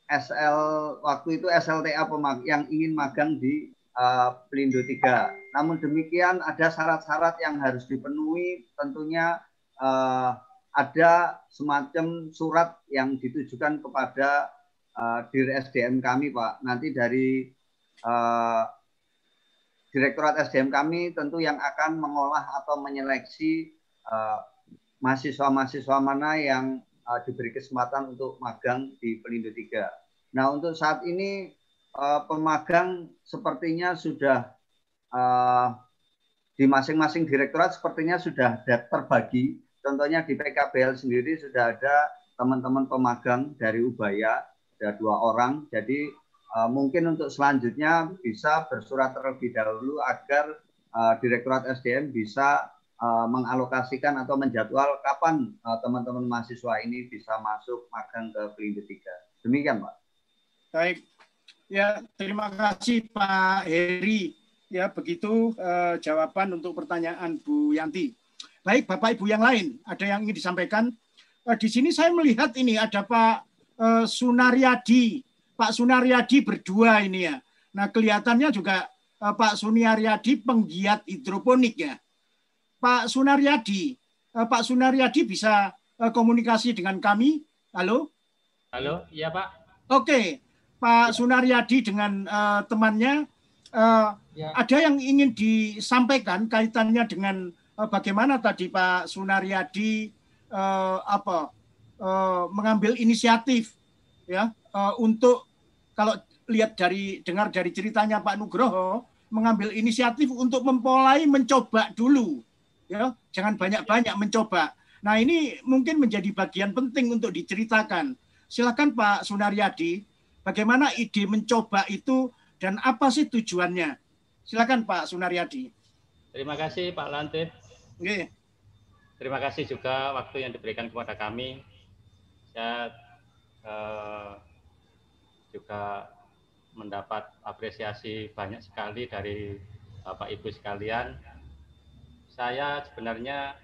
SL waktu itu SLTA pemag yang ingin magang di uh, Pelindo 3. Namun demikian ada syarat-syarat yang harus dipenuhi tentunya uh, ada semacam surat yang ditujukan kepada uh, Dir SDM kami, Pak. Nanti dari uh, Direktorat SDM kami tentu yang akan mengolah atau menyeleksi mahasiswa-mahasiswa uh, mana yang uh, diberi kesempatan untuk magang di Pelindo 3. Nah, untuk saat ini uh, pemagang sepertinya sudah di masing-masing direktorat sepertinya sudah terbagi Contohnya di PKBL sendiri sudah ada teman-teman pemagang dari Ubaya, ada dua orang. Jadi uh, mungkin untuk selanjutnya bisa bersurat terlebih dahulu agar uh, Direktorat SDM bisa uh, mengalokasikan atau menjadwal kapan teman-teman uh, mahasiswa ini bisa masuk magang ke Pelindo 3. Demikian, Pak. Baik. Ya, terima kasih Pak Heri. Ya, begitu uh, jawaban untuk pertanyaan Bu Yanti. Baik, Bapak Ibu yang lain, ada yang ingin disampaikan? Eh, di sini saya melihat ini ada Pak eh, Sunaryadi. Pak Sunaryadi berdua ini ya. Nah, kelihatannya juga eh, Pak Sunaryadi penggiat hidroponik ya. Pak Sunaryadi, Pak Sunaryadi bisa komunikasi dengan kami? Halo? Halo, iya Pak. Oke, Pak Sunaryadi dengan uh, temannya, uh, ya. ada yang ingin disampaikan kaitannya dengan bagaimana tadi Pak Sunaryadi uh, apa uh, mengambil inisiatif ya uh, untuk kalau lihat dari dengar dari ceritanya Pak Nugroho mengambil inisiatif untuk mempolai mencoba dulu ya. Jangan banyak-banyak mencoba. Nah ini mungkin menjadi bagian penting untuk diceritakan. Silakan Pak Sunaryadi bagaimana ide mencoba itu dan apa sih tujuannya? Silakan Pak Sunaryadi. Terima kasih Pak Lantip Oke. terima kasih juga waktu yang diberikan kepada kami saya eh, juga mendapat apresiasi banyak sekali dari Bapak Ibu sekalian. Saya sebenarnya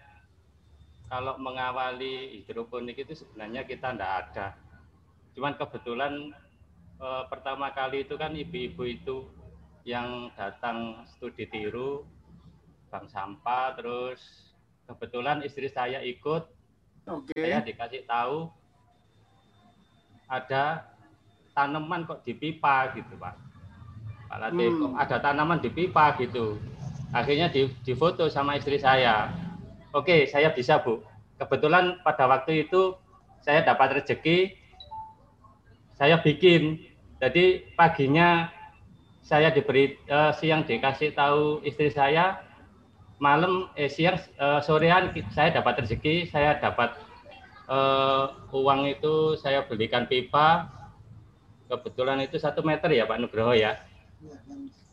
kalau mengawali hidroponik itu sebenarnya kita tidak ada. Cuman kebetulan eh, pertama kali itu kan ibu-ibu itu yang datang studi tiru, bank sampah, terus kebetulan istri saya ikut, okay. saya dikasih tahu ada tanaman kok di pipa gitu pak. Pak Latif hmm. kok ada tanaman di pipa gitu. Akhirnya di, difoto sama istri saya. Oke saya bisa bu. Kebetulan pada waktu itu saya dapat rezeki saya bikin. Jadi paginya saya diberi uh, siang dikasih tahu istri saya malam eh siang uh, sorean saya dapat rezeki saya dapat uh, uang itu saya belikan pipa kebetulan itu satu meter ya Pak Nugroho ya.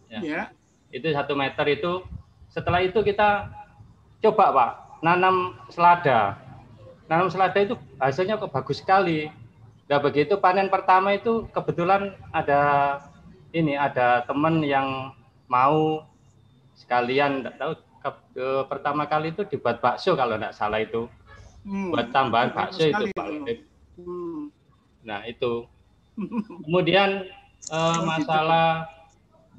Ya. ya. Itu satu meter itu. Setelah itu kita coba Pak nanam selada. Nanam selada itu hasilnya kok bagus sekali. Nah begitu panen pertama itu kebetulan ada ini ada teman yang mau sekalian tahu ke, ke, pertama kali itu dibuat bakso kalau tidak salah itu hmm. buat tambahan bakso itu Pak. Hmm. Nah itu Kemudian uh, masalah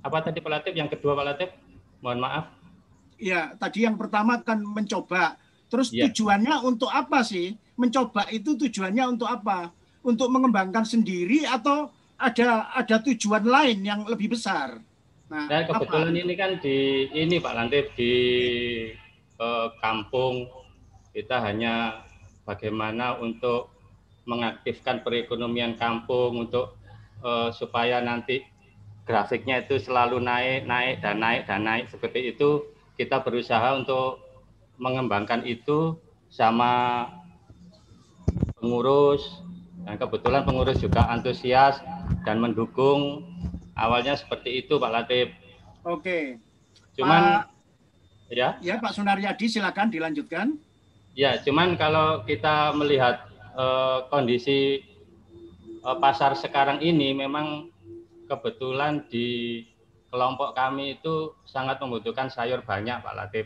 apa tadi Pak Latif? Yang kedua Pak Latif, mohon maaf. Ya, tadi yang pertama kan mencoba. Terus ya. tujuannya untuk apa sih? Mencoba itu tujuannya untuk apa? Untuk mengembangkan sendiri atau ada ada tujuan lain yang lebih besar? Nah, Dan kebetulan apa? ini kan di ini Pak Latif di eh, kampung. Kita hanya bagaimana untuk mengaktifkan perekonomian kampung untuk uh, supaya nanti grafiknya itu selalu naik, naik dan naik dan naik. Seperti itu kita berusaha untuk mengembangkan itu sama pengurus. Dan kebetulan pengurus juga antusias dan mendukung awalnya seperti itu Pak Latif. Oke. Cuman Pak, ya. Ya Pak Sunaryadi silakan dilanjutkan. Ya, cuman kalau kita melihat eh, kondisi eh, pasar sekarang ini memang kebetulan di kelompok kami itu sangat membutuhkan sayur banyak Pak Latif.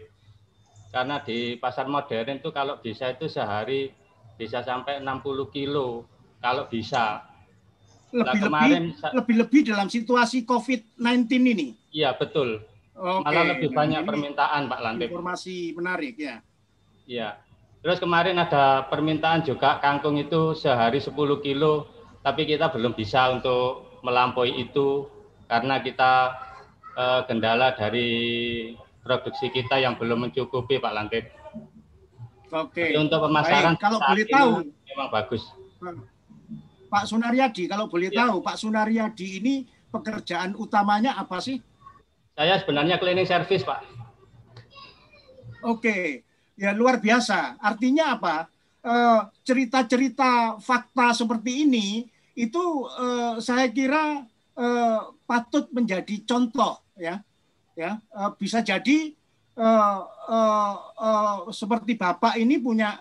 Karena di pasar modern itu kalau bisa itu sehari bisa sampai 60 kilo kalau bisa. Lebih-lebih kemarin lebih-lebih dalam situasi COVID-19 ini. Iya, betul. Oke. Malah lebih banyak permintaan Pak Latif. Informasi menarik ya. Iya. Terus kemarin ada permintaan juga kangkung itu sehari 10 kilo, tapi kita belum bisa untuk melampaui itu karena kita eh, kendala dari produksi kita yang belum mencukupi Pak Lantip. Oke. Tapi untuk pemasaran Baik, kalau boleh tahu memang bagus. Pak Sunaryadi, kalau boleh ya. tahu Pak Sunaryadi ini pekerjaan utamanya apa sih? Saya sebenarnya cleaning service, Pak. Oke ya luar biasa. Artinya apa? Eh, cerita-cerita fakta seperti ini itu eh, saya kira eh, patut menjadi contoh ya ya bisa jadi seperti bapak ini punya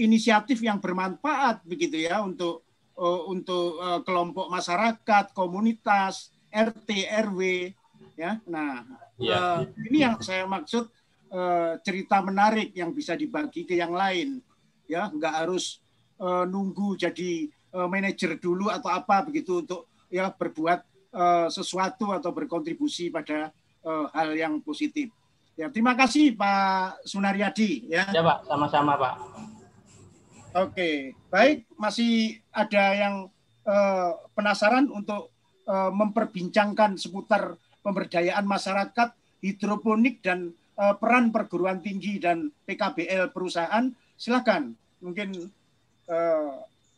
inisiatif yang bermanfaat begitu ya untuk untuk kelompok masyarakat komunitas RT RW ya. Nah ya. ini yang saya maksud uh, cerita menarik yang bisa dibagi ke yang lain ya. Nggak harus uh, nunggu jadi uh, manajer dulu atau apa begitu untuk ya berbuat uh, sesuatu atau berkontribusi pada uh, hal yang positif. Ya terima kasih Pak Sunaryadi ya. Ya Pak. Sama-sama Pak Oke baik masih ada yang uh, penasaran untuk uh, memperbincangkan seputar pemberdayaan masyarakat hidroponik dan uh, peran perguruan tinggi dan PKBL perusahaan, silakan. Mungkin uh,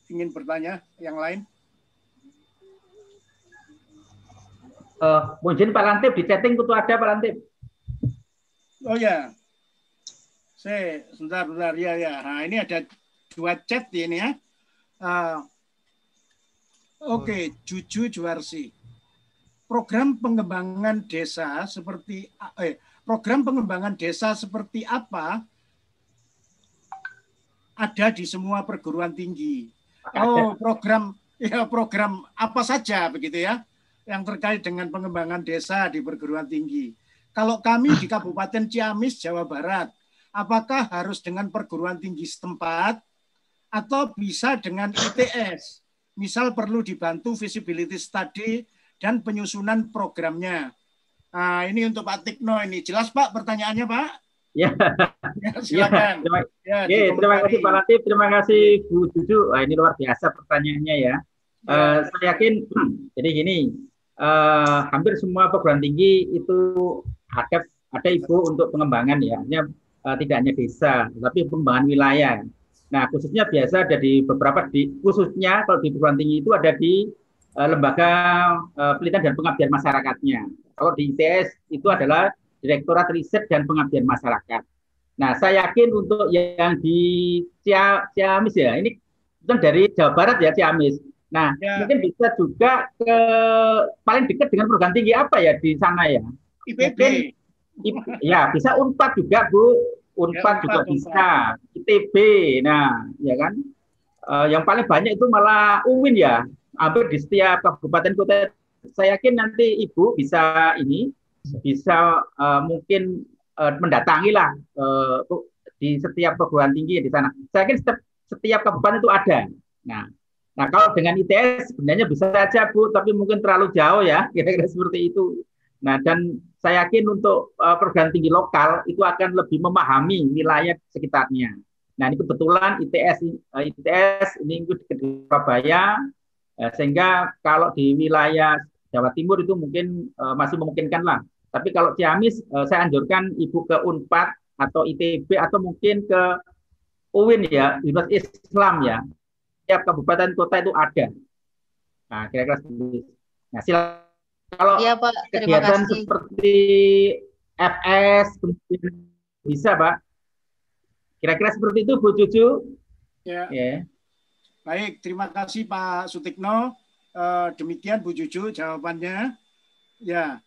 ingin bertanya yang lain. Uh, mungkin Pak Lantip di chatting itu ada Pak Lantip. Oh ya, saya sebentar, sebentar ya ya. Nah ini ada dua chat ini ya. Uh, Oke, okay. Juju Juarsi. Program pengembangan desa seperti eh, program pengembangan desa seperti apa ada di semua perguruan tinggi. Oh, program ya program apa saja begitu ya yang terkait dengan pengembangan desa di perguruan tinggi. Kalau kami di Kabupaten Ciamis, Jawa Barat, apakah harus dengan perguruan tinggi setempat atau bisa dengan ITS? Misal perlu dibantu visibility study dan penyusunan programnya. Nah, ini untuk Pak Tikno ini. Jelas Pak pertanyaannya Pak? Ya, ya silakan. Ya, terima, ya, ya, terima kasih Pak Latif, terima kasih Bu Juju. Wah, ini luar biasa pertanyaannya ya. ya. Uh, saya yakin, jadi gini, uh, hampir semua perguruan tinggi itu ada ada ibu untuk pengembangan ya, hanya uh, tidak hanya desa, tapi pengembangan wilayah. Nah, khususnya biasa ada di beberapa di khususnya kalau di perguruan tinggi itu ada di uh, lembaga uh, penelitian dan pengabdian masyarakatnya. Kalau di ITS itu adalah Direktorat Riset dan Pengabdian Masyarakat. Nah, saya yakin untuk yang di Ciamis ya, ini kan dari Jawa Barat ya Ciamis. Nah, ya. mungkin bisa juga ke paling dekat dengan perguruan tinggi apa ya di sana ya? IPB. Mungkin, ya, bisa Unpad juga, Bu. Unpad ya, juga bisa. ITB. Nah, ya kan. Uh, yang paling banyak itu malah UIN ya. Hampir di setiap kabupaten kota. Saya yakin nanti Ibu bisa ini bisa uh, mungkin uh, mendatangi lah uh, di setiap perguruan tinggi di sana. Saya yakin setiap, setiap kabupaten itu ada. Nah, nah kalau dengan ITS sebenarnya bisa saja Bu, tapi mungkin terlalu jauh ya, kira-kira seperti itu. Nah, dan saya yakin untuk uh, perguruan tinggi lokal itu akan lebih memahami wilayah sekitarnya. Nah, ini kebetulan ITS uh, ITS ini di Surabaya, uh, sehingga kalau di wilayah Jawa Timur itu mungkin uh, masih memungkinkan lah tapi kalau Ciamis, eh, saya anjurkan Ibu ke Unpad atau ITB atau mungkin ke UIN ya, Universitas Islam ya. Setiap kabupaten kota itu ada. Nah, kira-kira Nah, silakan. Kalau ya, Pak. kegiatan kasih. seperti FS, kemudian bisa, Pak. Kira-kira seperti itu, Bu Cucu. Ya. ya. Baik, terima kasih Pak Sutikno. Uh, demikian Bu Cucu jawabannya. Ya,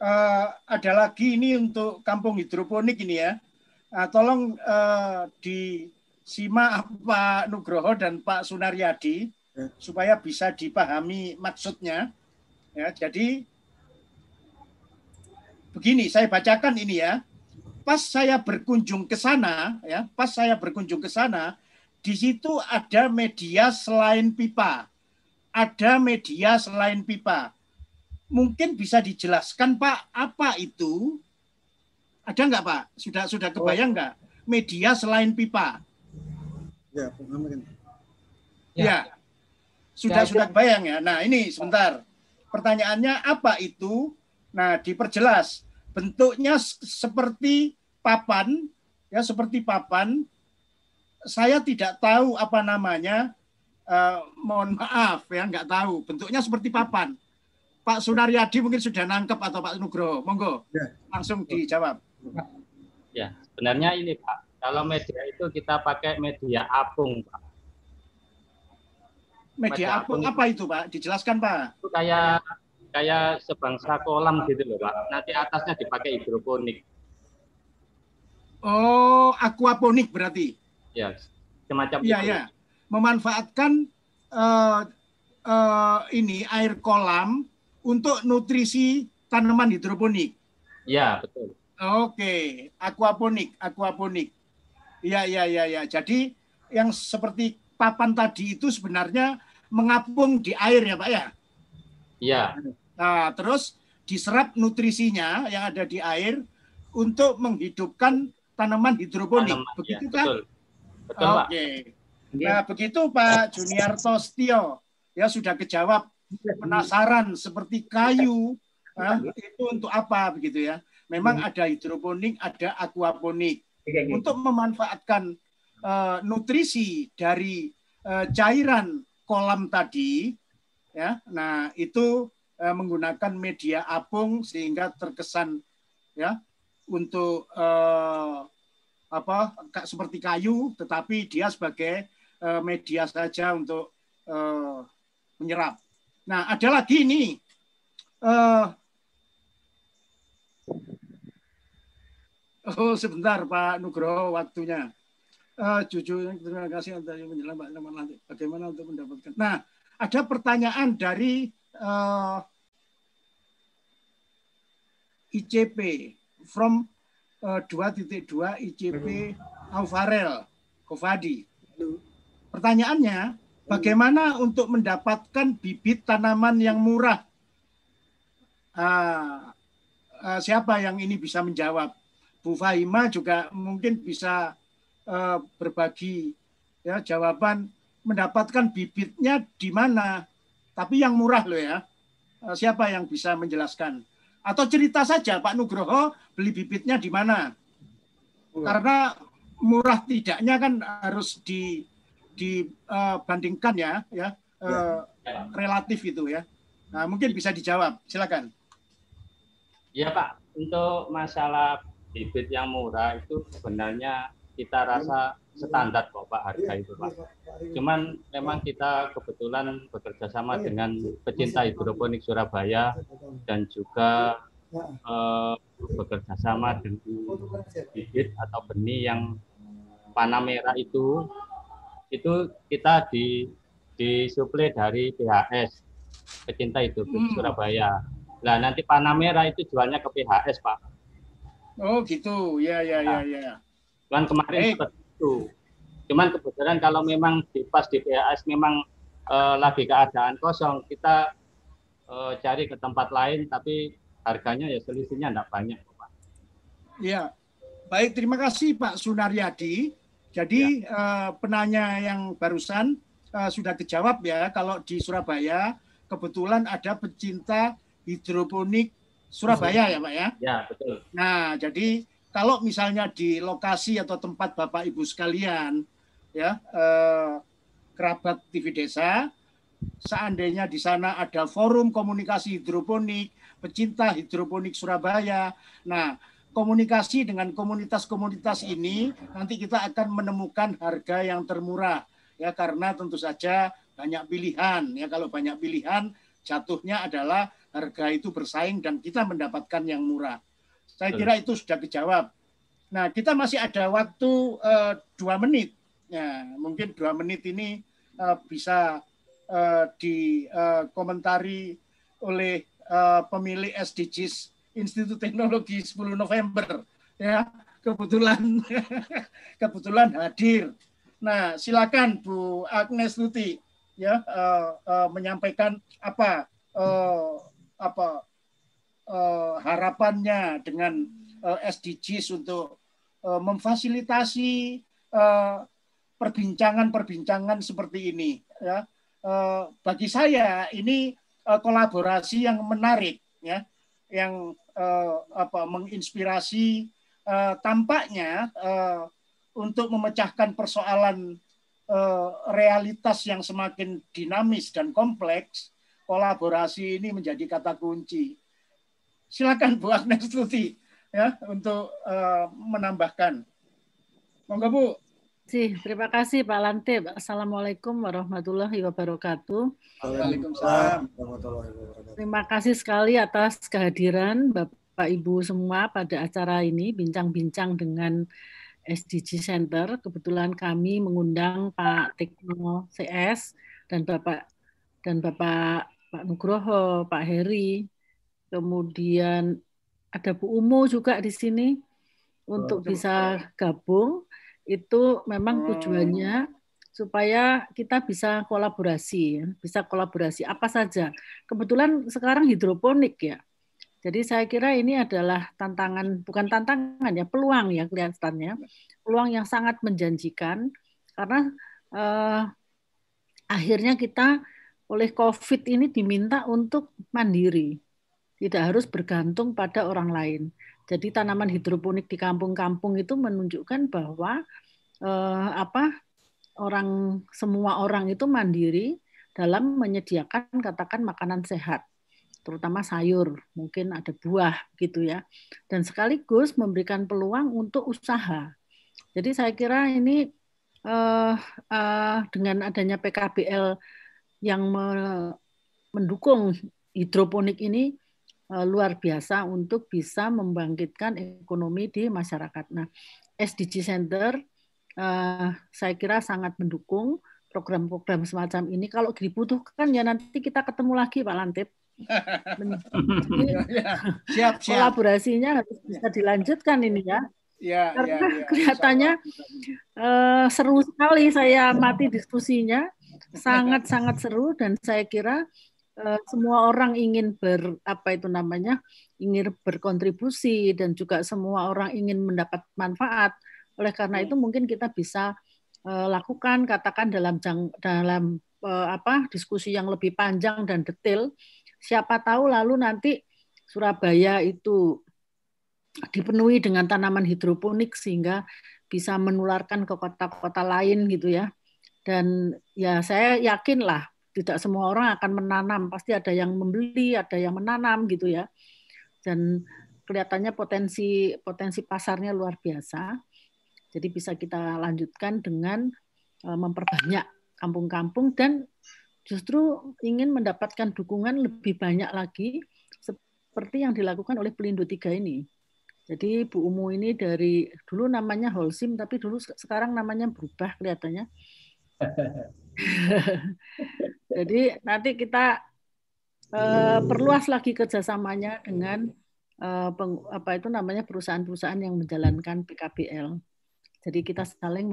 uh, ada lagi ini untuk kampung hidroponik ini ya. Uh, tolong uh, disimak Pak Nugroho dan Pak Sunaryadi ya. supaya bisa dipahami maksudnya. Ya, jadi begini, saya bacakan ini ya. Pas saya berkunjung ke sana, ya, pas saya berkunjung ke sana, di situ ada media selain pipa. Ada media selain pipa mungkin bisa dijelaskan Pak apa itu? Ada nggak Pak? Sudah sudah kebayang nggak media selain pipa? Ya, Ya. ya. Sudah ya, sudah kebayang ya. Nah ini sebentar. Pertanyaannya apa itu? Nah diperjelas. Bentuknya seperti papan, ya seperti papan. Saya tidak tahu apa namanya. Uh, mohon maaf ya nggak tahu. Bentuknya seperti papan Pak Sunaryadi mungkin sudah nangkep atau Pak Nugroho. Monggo, ya. langsung dijawab. Ya, sebenarnya ini Pak, kalau media itu kita pakai media apung Pak. Media, apung, apung apa itu Pak? Dijelaskan Pak. Itu kayak kayak sebangsa kolam gitu loh Pak. Nanti atasnya dipakai hidroponik. Oh, aquaponik berarti? Ya, semacam ya, itu. Ya, Memanfaatkan uh, uh, ini air kolam untuk nutrisi tanaman hidroponik. Ya, betul. Oke, aquaponik, aquaponik. Iya, iya, iya, ya. Jadi yang seperti papan tadi itu sebenarnya mengapung di air ya, Pak ya? Iya. Nah, terus diserap nutrisinya yang ada di air untuk menghidupkan tanaman hidroponik. Tanaman, begitu ya, kan? Betul. Betul, Oke. Pak. Nah, begitu Pak Junior Tostio. Ya sudah kejawab penasaran seperti kayu ah, itu untuk apa begitu ya memang hmm. ada hidroponik ada aquaponik untuk memanfaatkan uh, nutrisi dari uh, cairan kolam tadi ya nah itu uh, menggunakan media apung sehingga terkesan ya untuk uh, apa seperti kayu, tetapi dia sebagai uh, media saja untuk uh, menyerap. Nah, ada lagi ini uh, Oh, sebentar Pak Nugroho waktunya. Uh, jujur terima kasih atas penjelasan nanti. Bagaimana untuk mendapatkan? Nah, ada pertanyaan dari uh, ICP from uh, 2.2 ICP Auvarel Kovadi. Pertanyaannya, bagaimana untuk mendapatkan bibit tanaman yang murah? Uh, uh, siapa yang ini bisa menjawab? Bu Fahima juga mungkin bisa uh, berbagi ya jawaban mendapatkan bibitnya di mana. Tapi yang murah loh ya. Uh, siapa yang bisa menjelaskan? Atau cerita saja Pak Nugroho beli bibitnya di mana? Karena murah tidaknya kan harus di dibandingkan uh, ya, ya, uh, relatif itu ya. Nah, mungkin bisa dijawab. Silakan. Ya Pak, untuk masalah bibit yang murah itu sebenarnya kita rasa standar kok Pak harga itu Pak. Cuman memang kita kebetulan bekerja sama dengan pecinta hidroponik Surabaya dan juga eh, bekerja sama dengan bibit atau benih yang panah merah itu itu kita di disuplai dari PHS pecinta hidroponik hmm. Surabaya. Nah nanti panah merah itu jualnya ke PHS Pak. Oh gitu, ya ya ya ya. Cuman kemarin hey. seperti itu. Cuman kebetulan kalau memang di pas di PAS memang uh, lagi keadaan kosong, kita uh, cari ke tempat lain, tapi harganya ya selisihnya tidak banyak, Pak. Iya, baik terima kasih Pak Sunaryadi. Jadi ya. uh, penanya yang barusan uh, sudah dijawab ya, kalau di Surabaya kebetulan ada pecinta hidroponik Surabaya ya Pak ya? Ya betul. Nah jadi kalau misalnya di lokasi atau tempat Bapak Ibu sekalian ya eh, kerabat TV Desa, seandainya di sana ada forum komunikasi hidroponik, pecinta hidroponik Surabaya. Nah komunikasi dengan komunitas-komunitas ini nanti kita akan menemukan harga yang termurah ya karena tentu saja banyak pilihan ya kalau banyak pilihan jatuhnya adalah harga itu bersaing dan kita mendapatkan yang murah. Saya kira itu sudah dijawab. Nah, kita masih ada waktu uh, dua menit. Ya, mungkin dua menit ini uh, bisa uh, dikomentari uh, oleh uh, pemilik SDGs Institut Teknologi 10 November. Ya, kebetulan kebetulan hadir. Nah, silakan Bu Agnes Luti ya uh, uh, menyampaikan apa uh, apa uh, harapannya dengan uh, eh, SDGs untuk uh, memfasilitasi perbincangan-perbincangan seperti ini ya bagi saya ini kolaborasi yang menarik ya yang apa menginspirasi tampaknya untuk memecahkan persoalan realitas yang semakin dinamis dan kompleks kolaborasi ini menjadi kata kunci. Silakan Bu Agnes Tuti ya untuk uh, menambahkan. Monggo Bu. Si, terima kasih Pak Lantip. Assalamualaikum warahmatullahi wabarakatuh. Waalaikumsalam Terima kasih sekali atas kehadiran Bapak Ibu semua pada acara ini bincang-bincang dengan SDG Center. Kebetulan kami mengundang Pak Tekno CS dan Bapak dan Bapak Pak Nugroho, Pak Heri, kemudian ada Bu Umu juga di sini untuk bisa gabung. Itu memang tujuannya supaya kita bisa kolaborasi, bisa kolaborasi apa saja. Kebetulan sekarang hidroponik ya. Jadi saya kira ini adalah tantangan, bukan tantangan ya, peluang ya kelihatannya, peluang yang sangat menjanjikan karena eh, akhirnya kita oleh COVID ini diminta untuk mandiri, tidak harus bergantung pada orang lain. Jadi tanaman hidroponik di kampung-kampung itu menunjukkan bahwa eh, apa orang semua orang itu mandiri dalam menyediakan katakan makanan sehat. terutama sayur, mungkin ada buah gitu ya. Dan sekaligus memberikan peluang untuk usaha. Jadi saya kira ini uh, uh, dengan adanya PKBL yang me mendukung hidroponik ini luar biasa untuk bisa membangkitkan ekonomi di masyarakat. Nah, SDG Center uh, saya kira sangat mendukung program-program semacam ini. Kalau dibutuhkan ya nanti kita ketemu lagi Pak Lantip jadi, ya, siap, siap. Kolaborasinya harus bisa dilanjutkan ini ya. Ya, Karena ya, ya, kelihatannya uh, seru sekali saya mati diskusinya, sangat sangat seru dan saya kira semua orang ingin ber apa itu namanya ingin berkontribusi dan juga semua orang ingin mendapat manfaat. Oleh karena itu mungkin kita bisa uh, lakukan katakan dalam jang, dalam uh, apa diskusi yang lebih panjang dan detail Siapa tahu lalu nanti Surabaya itu dipenuhi dengan tanaman hidroponik sehingga bisa menularkan ke kota-kota lain gitu ya. Dan ya saya yakin lah tidak semua orang akan menanam, pasti ada yang membeli, ada yang menanam gitu ya. Dan kelihatannya potensi potensi pasarnya luar biasa. Jadi bisa kita lanjutkan dengan eh, memperbanyak kampung-kampung dan justru ingin mendapatkan dukungan lebih banyak lagi seperti yang dilakukan oleh Pelindo Tiga ini. Jadi Bu Umu ini dari dulu namanya Holsim tapi dulu sekarang namanya berubah kelihatannya. Jadi nanti kita uh, perluas lagi kerjasamanya dengan uh, peng, apa itu namanya perusahaan-perusahaan yang menjalankan PKBL. Jadi kita saling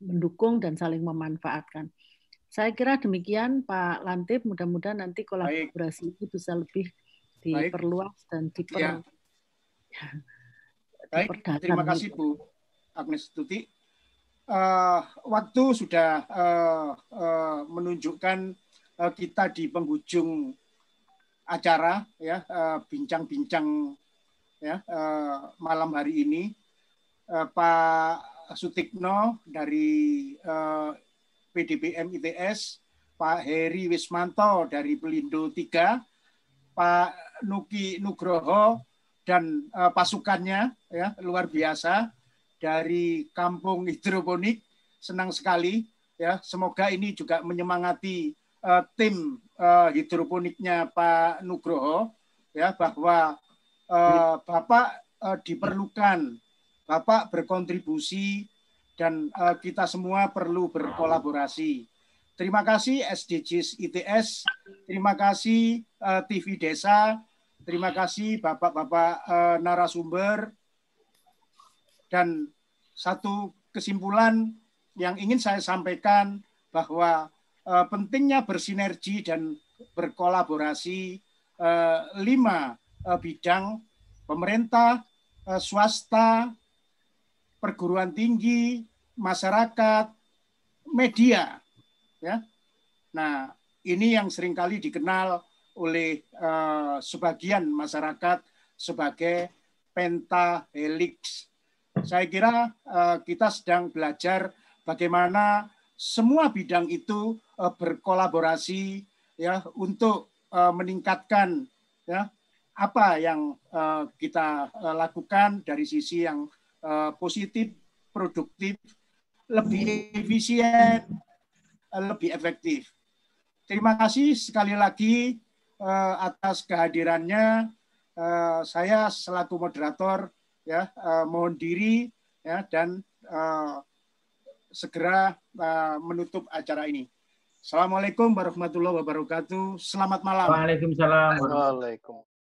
mendukung dan saling memanfaatkan. Saya kira demikian Pak Lantip. Mudah-mudahan nanti kolaborasi Baik. ini bisa lebih diperluas Baik. dan diper. Ya. Baik, terima kasih Bu Agnes Tuti. Uh, waktu sudah uh, uh, menunjukkan uh, kita di penghujung acara ya bincang-bincang uh, ya uh, malam hari ini uh, Pak Sutikno dari uh, PDBM ITS, Pak Heri Wismanto dari Pelindo 3, Pak Nuki Nugroho dan uh, pasukannya ya luar biasa dari Kampung Hidroponik. Senang sekali ya. Semoga ini juga menyemangati uh, tim uh, hidroponiknya Pak Nugroho ya bahwa uh, Bapak uh, diperlukan Bapak berkontribusi dan uh, kita semua perlu berkolaborasi. Terima kasih SDGs ITS, terima kasih uh, TV Desa, terima kasih Bapak-bapak uh, narasumber, dan satu kesimpulan yang ingin saya sampaikan bahwa uh, pentingnya bersinergi dan berkolaborasi uh, lima uh, bidang pemerintah, uh, swasta, perguruan tinggi, masyarakat, media. Ya. Nah, ini yang sering kali dikenal oleh uh, sebagian masyarakat sebagai pentahelix. Saya kira uh, kita sedang belajar bagaimana semua bidang itu uh, berkolaborasi ya untuk uh, meningkatkan ya apa yang kita lakukan dari sisi yang positif, produktif, lebih efisien, lebih efektif. Terima kasih sekali lagi atas kehadirannya. Saya selaku moderator ya uh, mohon diri ya dan uh, segera uh, menutup acara ini. Assalamualaikum warahmatullahi wabarakatuh. Selamat malam. Waalaikumsalam. Waalaikumsalam.